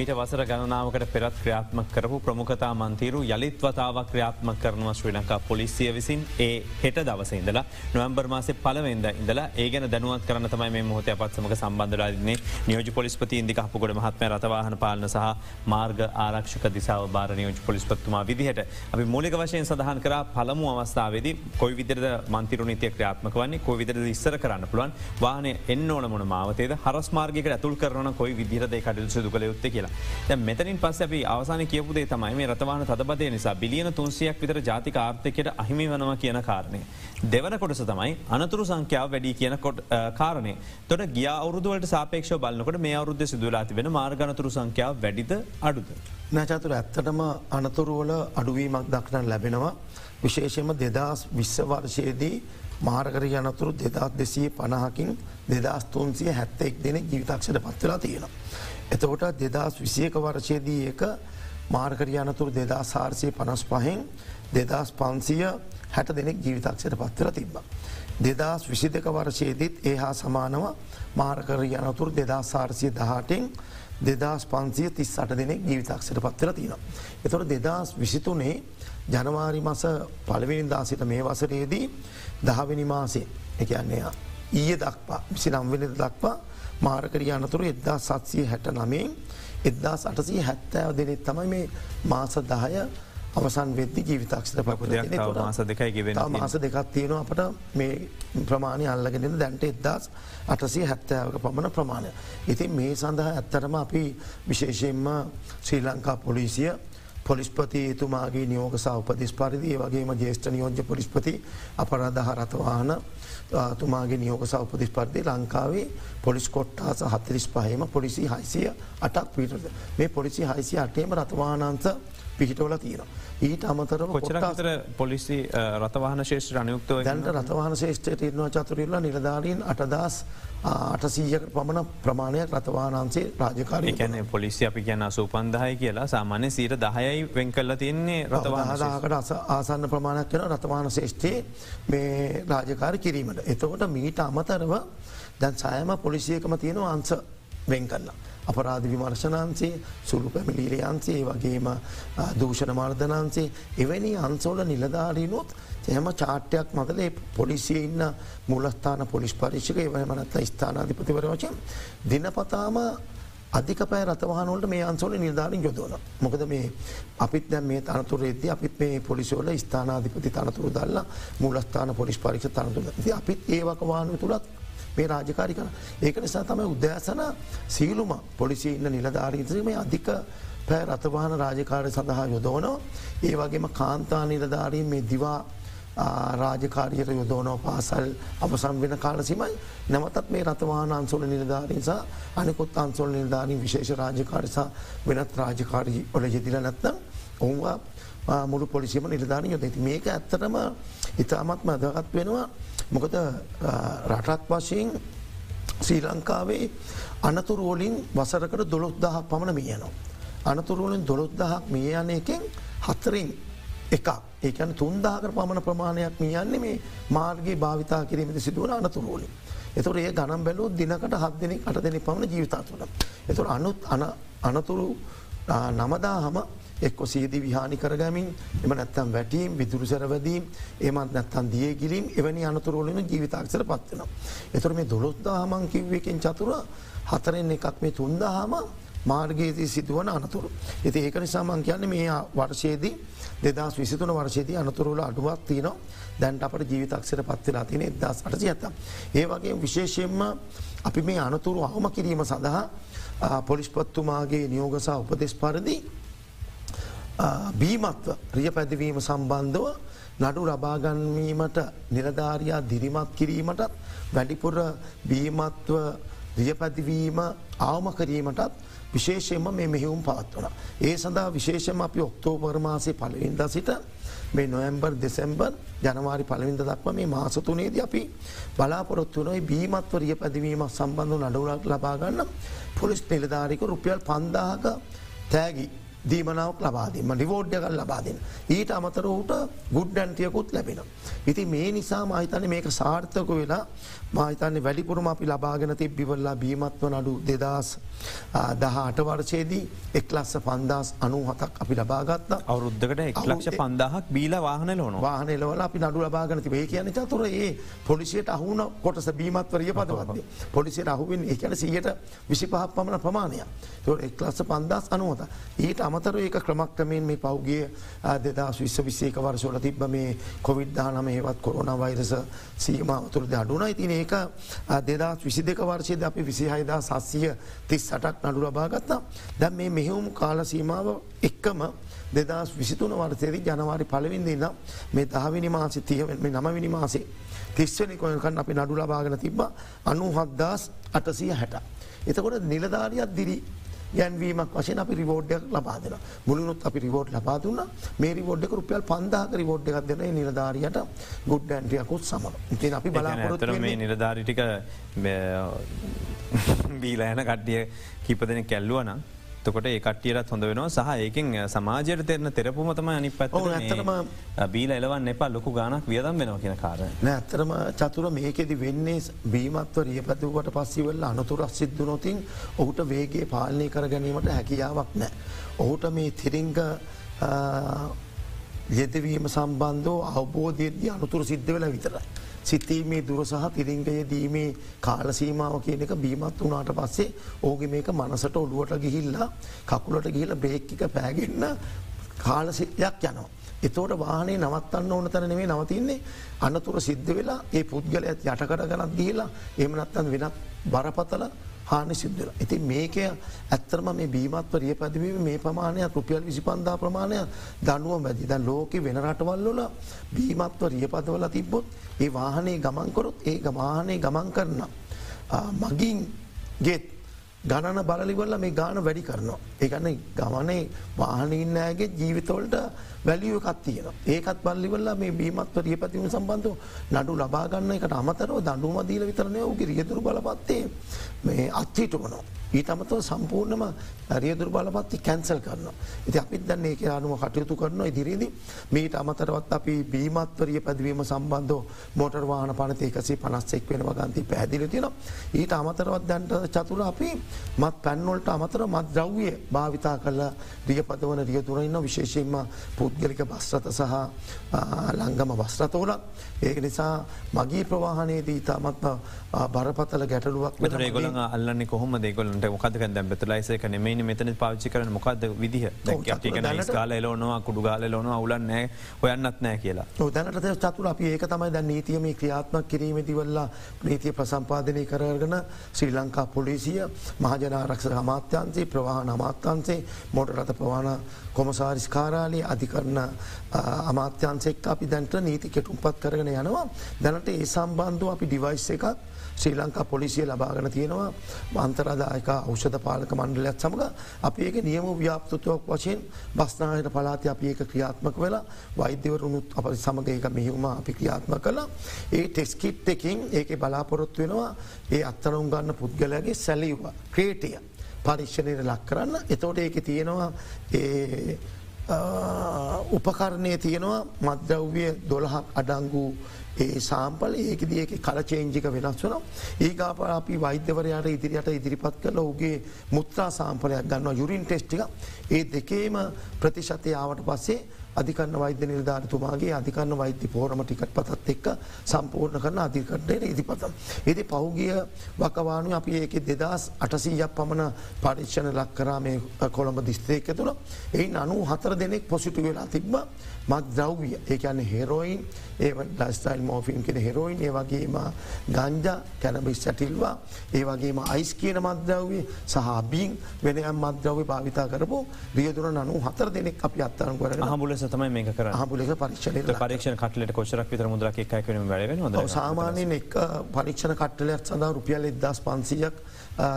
මීට වසර ගණනාවකට පෙරත් ක්‍රියාත්ම කරපු ප්‍රමුඛතා මන්තීරු යළිත් වතාවක් ක්‍රියාත්ම කරනවා ශ්‍රී ලංකා පොලිසිය විසින්. ඒ හෙට දවස ඉඳලා නොවම්බර් මාසේ පලවෙද ඉඳලා ඒගැන දැනුවත් කරන තමයි මේ මොහොත පත්සමක සම්බන්ධරන්නේ නියෝජ පොලිස්පති ඉදි හපුගොඩ මහත්ම රතවාහන පාලන සහ මාර්ග ආරක්ෂක දිසාව බාර නියෝජ පොලිස්පත්තුමා විදිහට අපි මූලික වශයෙන් සඳහන් කර පළමු අවස්ථාවේද කොයි විදිරද මන්තිරු නීතිය ක්‍රියාත්මක වන්නේ කොයි විදිරද ඉස්සර කරන්න පුළුවන් වාහන එන්න ඕන මොන මාවතේද හරස් මාර්ගකට ඇතුල් කරන කොයි විදිරද කටල් සුදු කළ යුත්තේ කියලා. මෙතනින් පස්ස අපි අවසාන කියපුදේ තමයි මේ රතවාන තබදය නිසා බිලියන තුන්සියක් විතර ජාතික ආර්ථකයට අහිමි වනවා කියන කාරණය. දෙවන කොටස තමයි අනතුරු සංඛ්‍යාව වැඩි කියන කොට කාරණය තොට ගිය අවුරුදුවලට සාපේක්ෂ බලන්නකොට මේ අවුද්ධ සිදුවලා තිබෙන මාර්ගනතුරු සංඛ්‍යාව වැඩිද අඩුද. නචතුර ඇත්තටම අනතුරුවල අඩුවීමක් දක්නන් ලැබෙනවා. විශේෂම දෙදස් විශ්ව වර්ෂයේදී මාර්ගර යනතුරු දෙදත් දෙසී පණහකින් දෙදස් තුන්සිය හැත්තෙක් දෙන ජීවිතක්ෂට පත්වෙලා තියෙනවා. එතකොට දෙදස් විසියක වර්ෂයේදී එක මාර්කරි අනතුරු දෙදා සාර්සය පනස් පහෙන් දෙදස් පන්සිය හැට දෙනෙක් ජීවිතක්ෂයට පත්තර තිබ්බ. දෙදස් විසි දෙක වර්ෂයේදීත් ඒ හා සමානව මාර්කර යනතුරු දෙදා සාර්සිය දහටෙන් දෙදස් පන්සිය තිස් අට දෙනෙක් ජීවිතක්ෂයට පත්තර තියෙන. එතොට දෙදස් විසිතුනේ ජනවාරි මස පළවෙනි දාසිට මේ වසරේදී දහවෙනි මාසේ එකන්නේ ඊය දක්වා විසි නම්වෙන දක්වා මාරකරිය අනතුරු එදදා සත්සිය හැට නමෙන් එදදා අටසී හැත්තෑව දෙනෙත් තමයි මේ මාස දහය අවසන් වෙද්දි ජීවිතක්ෂත පපුද මාස දෙකයි මාස දෙකක් තියෙන අපට මේ ප්‍රමාණය අල්ලගෙන දැන්ට එදදාස් අටසී හැත්තෑවක පමණ ප්‍රමාණය. ඉතින් මේ සඳහා ඇත්තරම අපි විශේෂයෙන්ම ශ්‍රී ලංකා පොලිසිය පොලිස්පති එතුමාගේ නියෝග සෞපතිස් පරිදි වගේම ජේෂ්ඨ නියෝජ්‍ය පොලිස්පති අපරාධහ රතවාහන තුමාගේ නියෝග සෞපතිස් පරිදි ලංකාවේ පොලිස් කොට්ටාස හතලිස් පහම පොලිසි හයිසිය අටක් පිටද මේ පොලිසි හයිසිය අටේම රතවානන්ස පිහිටවල තියෙන. ඊට අමතර කොච්චරතර පොලිසි රතවාහන ශේෂ්‍ර අනයුක්තව දැන්ට රතවාහන ශේෂ්ඨයට ඉන්නවා චතුරල්ල නිලධාරීන් අටදස් අටසීයක පමණ ප්‍රමාණයක් රතවානන්සේ රාජකාරය කැන පොලිසි අපි කියන්න සූපන්දහය කියලා සාමාන්‍ය සීර දහයයි වෙන් කල්ල තින්නේ රතවාහදාකට ආසන්න ප්‍රමාණයක් කෙන රතවාන ශේෂ්ඨයේ මේ රාජකාර කිරීමට. එතකොට මීට අමතරව දැන් සෑම පොලිසියකම තියෙනවා අන්ස වෙන් කරන්න. අපරාධ විමර්ශනන්සේ සුළු පැමිලිරියන්සේ වගේම දූෂණ මාර්ධනන්සේ එවැනි අන්සෝල නිලධාරීනොත් එහම චාට්‍යයක් මතලේ පොලිසිය ඉන්න මුලස්ථාන පොලිස් පරිෂක එවමනත්ත ස්ථානාධිපතිවර වචන් දිනපතාම අධික පෑ රතවානොලට මේ අන්සෝල නිර්ධාරින් යොදවන. මොකද මේ අපිත් දැ මේ තනතුර එද අපිත් මේ පොලිසිවල ස්ථානාධිපති තනතුරු දල්ලා මුලස්ථාන පොලිස් පරික්ෂ තනතුර අපිත් ඒවකවානු තුළත් මේ රාජකාරි කන. ඒක නිසා තමයි උද්‍යාසන සීලුම පොලිසි ඉන්න නිලධාරීතර මේ අධික පෑ රථවාහන රාජකාරය සඳහා යොදෝනෝ. ඒ වගේම කාන්තා නිලධාරීන් මේ දිවා රාජකාරයට යොදෝනෝ පාසල් අපසම් වෙන කාලසිමයි නැවතත් මේ රතවාන අන්සොල නිලධාරීසා අනිකුත් අන්සොල් නිලධාරීන් විශේෂ රාජකාරසා වෙනත් රාජකාරී ඔල යෙදිල නැත්නම් ඔවුවා මුළු පොලිසිම නිලධානය යොද ඇති මේක ඇත්තටම ඉතාමත්ම අදගත් වෙනවා මොකද රටක් වශයෙන් ශ්‍රී ලංකාවේ අනතුරුවලින් වසරකට දොළොත් දහක් පමණ මියනවා. අනතුරුවලින් දොළොත් දහක් මිය යන එකෙන් හත්තරින් එක ඒකන තුන්දාහකර පමණ ප්‍රමාණයක් මියන්නේ මේ මාර්ගගේ භාවිතා කිරීමට සිදුවන අනතුරුවලින්. එතුර ඒ ගනම් බැලූ දිනකට හත් දෙනෙක් අට දෙනෙ පමණ ජීවිතා තුළ. එතුර අනුත් අනතුරු නමදා හම එක්කො සීදි විහානි කරගමින් එම නැත්තම් වැටීම් විදුරු සැරවදීම් ඒමත් නැත්තන් දියගිලිම් එවැනි අනතුරෝලන ජීවිතාක්සර පත්වනවා. එතුර මේ දොළොත්දා හමන් කිව්වකින් චතුර හතරෙන් එකක් මේ තුන්දහම මාර්ගයේදී සිදුවන අනතුරු. ඇති ඒක නිසා මං කියන්න මේ වර්ෂයේදී දෙදස් විසිතුන වර්ෂයේදී අනතුරුල අඩුවක් තියනවා දැන්ට අපට ජීවිතක්ෂර පත්වෙලා තියෙන එදස් අටසි ඇත. ඒ වගේ විශේෂයෙන්ම අපි මේ අනතුරු අවම කිරීම සඳහා පොලිස්පත්තුමාගේ නියෝගසා උපදෙස් පරදි බීමත්ව රිය පැදිවීම සම්බන්ධව නඩු ලබාගන්වීමට නිලධාරයා දිරිමත් කිරීමටත් වැඩිපුර බීමත්ව රියපැතිවීම ආවම කිරීමටත් විශේෂයෙන්ම මේ මෙහිවුම් පවත්වන. ඒ සඳහා විශේෂම අපි ඔක්තෝපර්මාසය පලවින්ද සිට මේ නොයම්බර් දෙසැම්බර් ජනවාරි පලවින්ද දක්ව මේ මාසතුනේද අපි බලාපොරොත්තුනොයි බීමත්ව රිය පැදිවීමක් සම්බන්ධ නඩුලක් ලබාගන්න පොලිස් නිලධාරික රුපියල් පන්දාහක තෑගි දීමනාවක් ලබාදීම ඩිවෝඩ්‍යකල් ලබාදන්න. ඊට අමතරහුට ගුඩ්ඩන්ටියකුත් ලැබෙන. ඉති මේ නිසා මහිතන මේක සාර්ථක වෙලා මහිතන්නේ වැඩිපුරම අපි ලබාගෙන තිබ්බිවල්ලා බීමත්ව නඩු දෙදස් දහ අටවර්ෂයේදී එක්ලස්ස පන්දස් අනු හතක් අපි ලබාගත්ත අවුරුද්ධකට එක්ලක්ෂ පන්දාහක් බීල වාහන ලෝන වාහනලවල අපි නඩු ලබාගන තිබේ කියන චතුර ඒ පොලිසියට අහුන කොටස බීමත්වරිය පදවත්න්නේ පොලිසියට අහුවෙන් ඒකන සියට විසි පහක් පමණ ප්‍රමාණය එක්ලස්ස පන්දස් අනුවත ඊට අමතර ඒක ක්‍රමක්‍රමයෙන් මේ පෞගේ දෙදස් විශ්ව විසේක වර්ෂෝල තිබ මේ කොවිඩ් දානම ඒවත් කොරුණ වෛරස සීමාවතුරද අඩුන ඉතින ඒක දෙදස් විසි දෙක වර්ෂයද අපි විසිහයිදා සස්සිය තිස් සටක් නඩු ලබාගත්තා දැම් මේ මෙහෙවුම් කාල සීමාව එක්කම දෙදස් විසිතුන වර්තයේදී ජනවාරි පලවින්දන්න මේ දහවිනි මාසි තියවෙන් මේ නමවිනි මාසේ තිස්වනි කොයකන් අපි නඩු ලබාගෙන තිබ්බ අනු හද්දාස් අටසිය හැට. එතකොට නිලධාරියත් දිරි ගැන්වීමක් වශයෙන් අපි රිවෝඩ්ඩයක් ලබාදෙන මුලිනුත් අපි රිවෝඩ් ලබාදුන්න මේ රිවෝඩ්ඩක රුපියල් පන්දාක රිවෝඩ් එකක් දෙන නිලධාරයට ගුඩ් ඇන්ටියකුත් සම ඉතින් අපි බලාපොරොත්ත මේ නිලධාරිටික බීලෑන කට්ටිය කිපදෙන කැල්ලුවනම් තකොට ඒ කට්ටියරත් හොඳ වෙනවා සහ ඒකින් සමාජයට තෙරන තෙරපුමතම අනි පැත් ඇතරම බීල එලවන් එපා ලොකු ගානක් වියදම් වෙනවා කියෙන කාර ඇත්තරම චතුර මේකෙදි වෙන්නේ බීමත්ව රියපැතුවට පස්සිවල්ල අනතුරක් සිද්ධ නොතින් ඔහුට වේගේ පාලනය කර ගැනීමට හැකියාවක් නෑ. ඔහුට මේ තිරිංග යෙදවීම සම්බන්ධෝ අවබෝධයේදී අනුතුර සිද්ධ වෙල විතරයි. සිතීමේ දුර සහ තිරිංගය දීමේ කාලසීමාව කියන එක බීමත් වනාට පස්සේ ඕග මේක මනසට ඔළුවට ගිහිල්ලා කකුලට ගිහිල බ්‍රේක්කික පෑගෙන්න්න කාලසියක් යනවා. එතෝට වාහනේ නවත්තන්න ඕන තැන නෙවේ නවතින්නේ අනතුර සිද්ධ වෙලා ඒ පුද්ගලයත් යටකට ගනත් ගිහිලා එමනත්තන් වෙනත් බරපතල හානි සිද්ධල. ඉති මේක ඇත්තරම මේ බීමත්ව රිය පැදිවීම මේ ප්‍රමාණයක් රුපියල් විසිපන්දා ප්‍රමාණයක් දනුව මැදි දැන් ලෝක වෙන රටවල්ලොල බීමත්ව රියපදවල තිබ්බොත් ඒ වාහනේ ගමන්කොරොත් ඒ වාහනේ ගමන් කරන්න. මගින් ගෙත් ගණන බලලිවල්ල මේ ගාන වැඩි කරනවා. ඒගන්න ගමනේ වාහනඉන්නෑගේ ජීවිතවලට වැලිය එකත් තියෙන. ඒකත් බල්ලිවල්ලා මේ බීමත්ව රියපතිවම සම්බන්ධ නඩු ලබාගන්න එකට අමතරව දඩුමදීල විතරනය වගේ රියදුරු බලපත්තේ මේ අත්හිටුවනවා. ඊට අමතව සම්පූර්ණම රියදුර බලපත්ති කැන්සල් කරන්න. ඉති අපිත් දන්න ඒක අනුව කටයුතු කරන ඉදිරිදි මීට අමතරවත් අපි බීමත්වරිය පැදවීම සම්බන්ධ මෝටර් වාහන පනත එකසේ පනස්සෙක් වෙන වගන්ති පැදිලි තියෙන. ඊට අමතරවත් දැන්ට චතුර අපි මත් පැන්නොල්ට අමතර මත් ද්‍රව්ය භාවිතා කල රියපදවන රියදුරන්න විශේෂයෙන්ම පුද්ගලික බස්රත සහ ලංගම බස්රතෝලක් ඒක නිසා මගේ ප්‍රවාහනයේදී ඉතාමත්ම බරපතල ගැටලුවක් ගොල අල්ලන්න කොහොම දෙගොලට මොකද දැ බෙතලයිසක නෙමේ මෙතන පාච්චි කරන මොකක්ද විදිහ? කාල ලෝනවා කුඩු ගාල ලෝන අවුලන්නෑ ඔයන්නත් නෑ කියලා. දැනට චතුර අපි ඒක තමයි දැන් නීතියම ක්‍රියාත්මක් කිරීමතිවල්ලා නීතිය ප්‍රසම්පාදනය කරගෙන ශ්‍රී ලංකා පොලිසිය මහජනාරක්ෂ අමාත්‍යන්සේ ප්‍රවාහන අමාත්‍යන්සේ මොට රත ප්‍රවාණ කොමසාරිස්කාරාලයේ අධිකරන අමාත්‍යන්සෙක් අපි දැන්ට නීති කෙටුම්පත් කරගෙන යනවා. දැනට ඒ සම්බන්ධව අපි ඩිවයිස් එකක් ශ්‍රී ලංකා පොලිසිය ලබාගෙන තියෙනවා. මන්තරදායක ෞෂධ පාලක මණ්ඩලයක් සමඟ අපි ඒක නියම ව්‍යාප්තුතුවක් වශයෙන් බස්නාහයට පලාති අපි ඒක ක්‍රියාත්මක වෙලා වෛද්‍යවරුණුත් අප සමඟ ඒක මෙහිවුම අපි ක්‍රියාත්ම කලා ඒ ටෙස්කිට් එකින් ඒක බලාපොරොත්තු වෙනවා. ඒ අත්තරුම් ගන්න පුද්ගලයාගේ සැලිව්ව ක්‍රේටිය පරික්ෂණයට ලක් කරන්න. එතෝට ඒක තියෙනවා ඒ උපකරණය තියෙනවා. මද්‍රව්‍ය දොළහක් අඩංගු ඒ සාම්පල ඒකද ඒක කලචේංජික වෙනස් වන ඒකාප අපි වෛද්‍යවරයාට ඉදිරියට ඉදිරිපත් කළ ඔගේ මුත්‍රා සාම්පලයක් ගන්න යුරින් ටෙස්ටික ඒ දෙකේම ප්‍රතිශතය ආවට පස්සේ අධිකන්න වෛද්‍ය නිර්ධාරතුමාගේ අධිකන්න වෛද්‍ය පෝරම ටිකට පතත් එක්ක සම්පූර්ණ කරන අධිකට්ටයට ඉදිපතම්. එති පහුගිය වකවානු අපි ඒක දෙදස් අටසීයක් පමණ පරීක්ෂණ ලක්කරාමය කොළඹ දිස්ත්‍රේක තුළ. එයින් අනු හතර දෙනෙක් පොසිටු වෙලා තිබ්බ. මත් ද්‍රව්විය ඒකන්න හෙරෝයින් ඒ ලස්ටයිල් මෝෆින් කෙන හෙරෝයින් ඒ වගේම ගංජ කැනබිස් සැටිල්වා ඒ වගේම අයිස් කියන මද්‍රව්වේ සහබීන් වෙනයම් මද්‍රව්‍ය භාවිතා කරපු රියදුර නනු හතර දෙනෙක් අපි අත්තරන් කර හමුල සතම මේ කර හමුලක පරීක්ෂණ පරීක්ෂණ කටලට කොචරක් විතර මුදරක් එකකන වැඩ සාමානයෙන් එක් පරීක්ෂණ කට්ටලයක් සඳහා රුපියල් එදස් පන්සියක්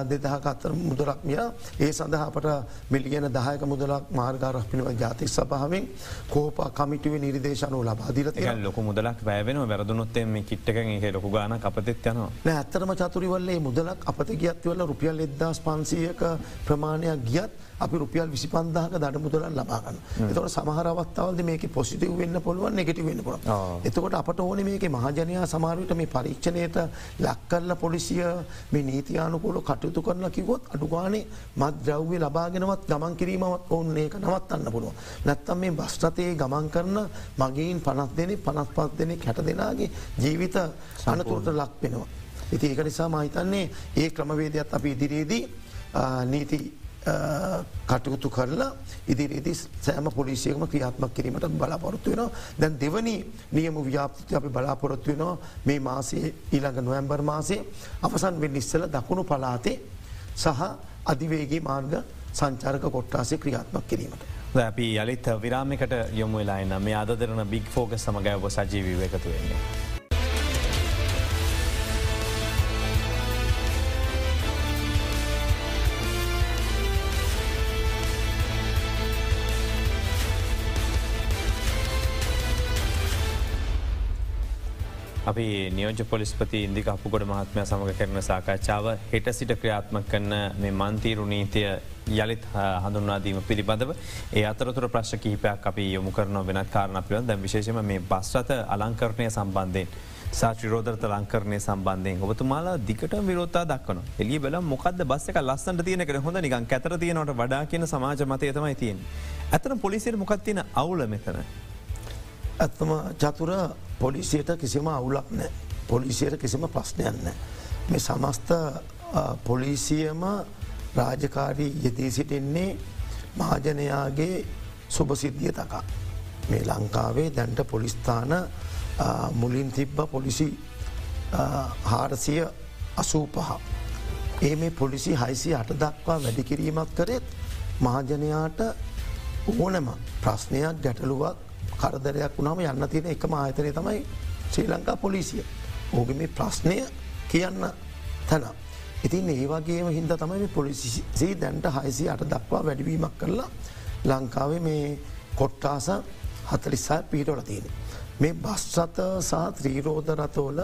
දෙදහක අත්තර මුදලක් මිය. ඒ සඳහා අපට මිලියන දහයක මුදලක් මාර්ගාරක් පිළිව ජාතික සභාවෙන් කෝප කමිටුව නිර්දේශනු ලබාදිරත ලොක මුදලක් වැෑවෙන වැරදුනොත්තේ මේ කිට්ටක ලොකු ගාන අපතෙත් යනවා. නෑ ඇත්තරම චතුරිවල්ලේ මුදලක් අපත ගියත්වල රුපියල් එදදාස් පන්සියක ප්‍රමාණයක් ගියත් අපි රුපියල් විසි පන්දාහක දඩ මුදලන් ලබාගන්න එතවට සමහරවත්තාවද මේක පොසිටව වෙන්න පුළුවන් එකට වෙන්න පුළ එතකොට අපට ඕන මේක මහජනයා සමාරයට මේ පරීක්ෂණයට ලක්කල්ල පොලිසිය මේ නීතියානුකූල කටයුතු කරන කිවොත් අඩුගානේ මත් ද්‍රව්‍ය ලබාගෙනවත් ගමන් කිරීමවත් ඔන්න ඒක නවත්තන්න පුළුව. නැත්තම් මේ බස්්ටතයේ ගමන් කරන මගේන් පනත් දෙනෙ පනත් පත් දෙනෙ හැට දෙනාගේ ජීවිත සනතුරට ලක් වෙනවා. ඉති ඒක නිසා මහිතන්නේ ඒ ක්‍රමවේදයක් අපි ඉදිරියේදී නීති කටයුතු කරලා ඉදිරිදි සෑම පොලිසියකම ක්‍රියාත්මක් කිරීමට බලාපොරොත්තු වෙන දැන් දෙවනි නියම ව්‍යාපති අපි බලාපොරොත්තු වෙනවා මේ මාසේ ඊළඟ නොවැම්බර් මාසේ අවසන් වෙන් ඉස්සල දකුණු පලාතේ සහ අධිවේගේ මාර්ග සංචාරක කොට්ටාසේ ක්‍රියාත්මක් කිරීමට. අපි යළිත් විරාමිකට යොමු වෙලාන්න මේ අදරන බික් ෆෝග සමගයව සජීවී එකතු වෙන්නේ. අපි නියෝජ පොලිස්පති ඉදික අපපුකොට මහත්මය සමඟ කරන සාකච්ඡාව හෙට සිට ක්‍රියාත්මක කරන මේ මන්තීරු නීතිය යළිත් හඳුන්වාදීම පිළිබඳව ඒ අතරතුර ප්‍රශ් කිහිපයක් අපි යොමු කරන වෙනත් කාරණ පිළිබඳ දැ විශේෂම මේ බස්රත අලංකරණය සම්බන්ධයෙන්. සාචිරෝධරත ලංකරණය සම්බන්ධයෙන් ඔබතුමාලා දිකට විරෝතා දක්වන එලි බල මොකද බස්සක ලස්සට තියනක හොඳ නිකන් කැතර තියනට වඩා කියන සමාජ මතය තමයි තියෙන්. ඇතන පොලිසිර මොකක්තින අවුල මෙතන. ඇත්තම චතුර පොලිසියට කිසිම අවුලක් නෑ. පොලිසියට කිසිම ප්‍රශ්නයන්න. මේ සමස්ත පොලිසියම රාජකාරී යෙදී සිටින්නේ මහජනයාගේ සුභසිද්ධිය තකා. මේ ලංකාවේ දැන්ට පොලිස්ථාන මුලින් තිබ්බ පොලිසි හාරසිය අසූ පහ. ඒ මේ පොලිසි හයිසි අට දක්වා වැඩිකිරීමක් කරෙත් මහජනයාට ඕනම ප්‍රශ්නයක් ගැටලුවක් කරදරයක් වුණාම යන්න තියෙන එකම ආයතනය තමයි ශ්‍රී ලංකා පොලිසිය. ඕග මේ ප්‍රශ්නය කියන්න තැන. ඉතින් ඒවාගේම හින්ද තමයි පොලිසිසේ දැන්ට හයිසි අට දක්වා වැඩිවීමක් කරලා ලංකාවේ මේ කොට්ටාස හතලිස්සා පිහිටවල තියෙන. මේ බස්්සත සහ ත්‍රීරෝධ රතෝල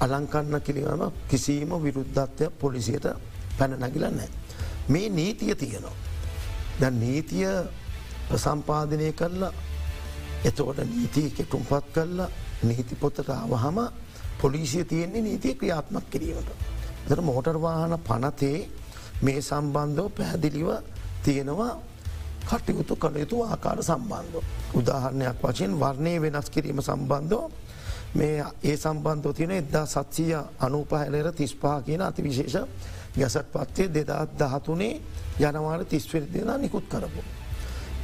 අලංකන්න කිලිවම කිසිීම විරුද්ධත්වය පොලිසියට පැන නැගිලන්නෑ. මේ නීතිය තියෙනවා. ද නීතිය ප්‍රසම්පාදනය කරලා එතකොට නීතිය කෙටුම්පත් කරලා නීති පොත්තට අවහම පොලිසිය තියෙන්නේ නීතිය ක්‍රියාත්මක් කිරීමට. දර මෝටර්වාහන පනතේ මේ සම්බන්ධව පැහැදිලිව තියෙනවා කටයුතු කළ යුතු ආකාර සම්බන්ධ. උදාහරණයක් වශයෙන් වර්ණය වෙනස් කිරීම සම්බන්ධව මේ ඒ සම්බන්ධව තියෙන එදදා සත්සීය අනූපහැලෙර තිස්පා කියන අති විශේෂ ගැසත් පත්වය දෙදාත් දහතුනේ ජනවාර තිස්වරි දෙනා නිකුත් කරපු.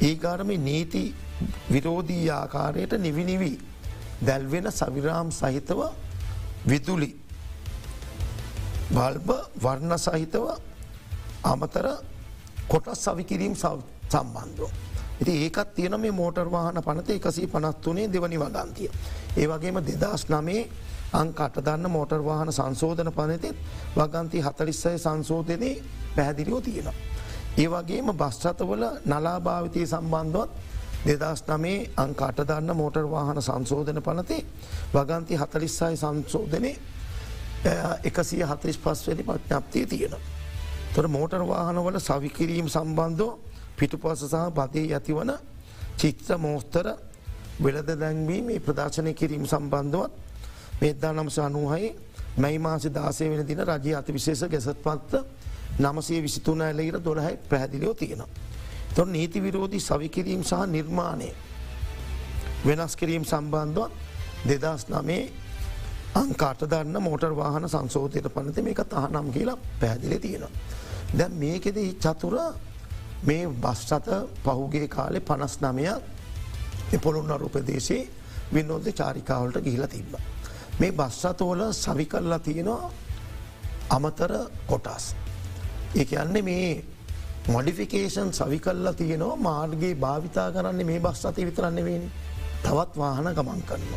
ඒකාරම නීති විරෝධී ආකාරයට නිවිනිවී දැල්වෙන සවිරාම් සහිතව විදුලි බල්බ වර්ණ සහිතව අමතර කොටස් සවිකිරීම් සම්බන්ධෝ. ඉති ඒකත් තියෙන මේ මෝටර් වාහන පනත එකසී පනත්තුනේ දෙවනි වගන්තිය. ඒ වගේම දෙදස් නමේ අංකට දන්න මෝටර් වාහන සංශෝධන පනතෙත් වගන්ති හතලිස්සය සංශෝධනය පැහැදිලියෝ තියෙනවා. ඒ වගේම බස්්‍රතවල නලාභාවිතය සම්බන්ධවත් දෙදස් නමේ අංකට දන්න මෝටර් වාහන සංශෝධන පනතේ වගන්ති හතලිස්සයි සංශෝධනය එකසිය හතරිස් පස්වැනි පඥ්ඥප්තිය තියෙන. තොර මෝටර් වාහනවල සවිකිරීම් සම්බන්ධෝ පිටුපස සහ බදේ ඇතිවන චිත්‍ර මෝස්තර වෙලද දැන්වීම ප්‍රදර්ශනය කිරීම සම්බන්ධවත් මේදා නම්ස අනුහයි මැයි මාසි දාසය වෙන දින රජය අති විශේෂ ගැසත් පත්ත නමසේ විසිතුන ඇලීර දොරහයි පැහැදිලියෝ තියෙනවා. තොර නීති විරෝධී සවිකිරීම් සහ නිර්මාණය වෙනස් කිරීම් සම්බන්ධවත් දෙදස් නමේ අංකාට දන්න මෝටර් වාහන සංසෝධයට පනති මේක තහනම් කියලා පැදිලි තියෙනවා. දැ මේකෙද චතුර මේ බස්්සත පහුගේ කාලෙ පනස් නමයක් පොළුන්න රුපදේශේ විනෝද චාරිකාවලට ගිහිලා තිබ්බ. මේ බස්්සතෝල සවි කල්ලා තියෙනවා අමතර කොටස්. ඒ යන්නේ මේ මොඩිෆිකේෂන් සවි කල්ලා තියෙනවා මාර්ගේ භාවිතා කරන්නේ මේ බස් අති විතරන්නවෙනි තවත් වාහන ගමන් කරන්න.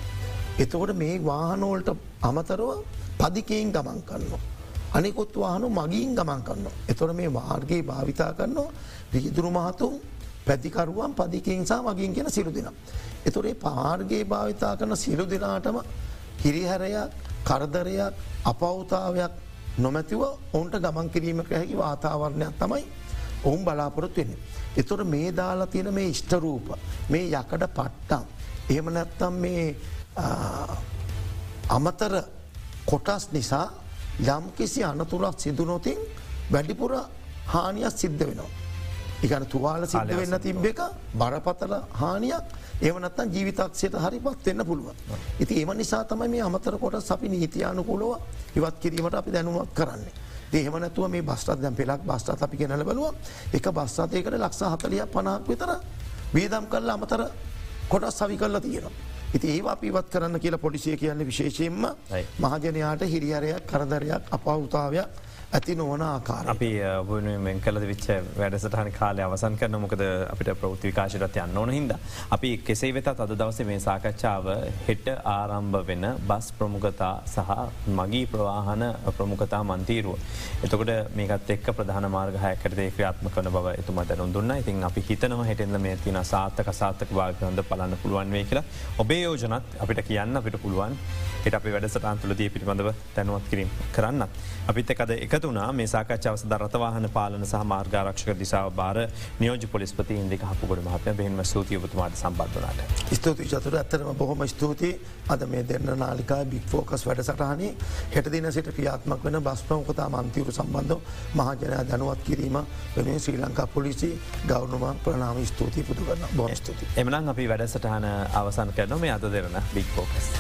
එතකොට මේ වාහනෝල්ට අමතරව පදිකයෙන් ගමන් කරන්න. අනිකොත් වාහනු මගින් ගමන් කරන්න. එතොට මේ මාර්ගේ භාවිතා කරනවා රිහිදුරු මහතුන් පැතිකරුවන් පදිකෙන්සා මගින් කියෙන සිරු දෙනම්. එතුොරේ පාර්ගේ භාවිතා කරන සිරු දෙනාටම හිරිහැරයක් කරදරයක් අපවතාවයක් නොමැතිව ඔවුන්ට ගමන් කිරීමක හැකි වාතාවරණයක් තමයි ඔවුන් බලාපොරොත් වෙන්න. එතොට මේ දාලා තියෙන මේ ඉෂ්ටරූප මේ යකඩ පට්ටම්. එහෙම නැත්තම් මේ අමතර කොටස් නිසා යම්කිසි අනතුරක් සිදුනොතින් වැඩිපුර හානියක් සිද්ධ වෙනවා. එකන තුවාල සිද්ධ වෙන්න තිබ්බ එක බරපතල හානියක් එවනත්තන් ජීවිතක්ෂයට හරි පත් වෙන්න පුළුවන්. ඉති එම නිසා තමයි මේ අමතර කොට අපි නීතියානුකූලව ඉවත් කිරීමට අපි දැනුවත් කරන්නේ. දේහමනැතුව මේ බස්ටත් දැම් පෙලක් බස්ටත් අපි කෙනල බලුව එක බස්සාතයකට ලක්ෂ හතලිය පනක් විතර වේදම් කරල අමතර කොටස් සවි කරලා තියෙනවා. ඉති ඒ අපිවත් කරන්න කියලා පොලිසිය කියන්නේ විශේෂයෙන්ම මහජනයාට හිරිහරයක් කරදරයක් අපවතාවයක් ඇති නොවන ආකාර අපි ඔබනුවෙන් කල විච්ච වැඩසටහන කාලය අවසන් කරන මොකද අපිට ප්‍රෘතිවිකාශරත් යන්න ඕන හිද. අපි කෙසේ වෙතත් අද දවස මේ සාකච්ඡාව හෙට ආරම්භ වෙන බස් ප්‍රමුඛතා සහ මගී ප්‍රවාහන ප්‍රමුඛතා මන්තීරුව. එතකොට මේකත් එක් ප්‍රධාන මාර්ගහයකරේ ක්‍රියාත්ම කන බව එතුම දැනුම් දුන්න ඉතින් අපි හිතනව හිටෙන්ද මේ තින සාර්ථක සාර්ථක වාගන්ද පලන්න පුළුවන් වේ කියලා ඔබේ යෝජනත් අපිට කියන්න අපිට පුළුවන් හිට අපි වැඩසටාන් තුළදී පිළිබඳව දැනුවත් කිරීම කරන්න. අපිත් එකද එකතුනා මේ සාකච්ඡාව සද රතවාහන පාලන සහ මාර්ගාරක්ෂක දිසාව බාර නියෝජ පොලිස්පති ඉන්දික හපුගොඩ මහපය බෙන්ම සූතියපතුමාට සම්බන්ධනාට. ස්තුති චතුර ඇතරම බොහොම ස්තුතියි අද මේ දෙන්න නාලිකා බික් ෆෝකස් වැඩසටහනේ හෙට දින සිට ක්‍රියාත්මක් වන බස්්පමකොතා මන්තීරු සම්බන්ධ මහජනයා දැනුවත් කිරීම වෙන ශ්‍රී ලංකා පොලිසි ගෞනුම ප්‍රනාම ස්තුතියි පුදු කරන්න බොම ස්තුති. එමනම් අපි වැඩසටහන අවසන් කරන මේ අද දෙරන බික් ෆෝකස්.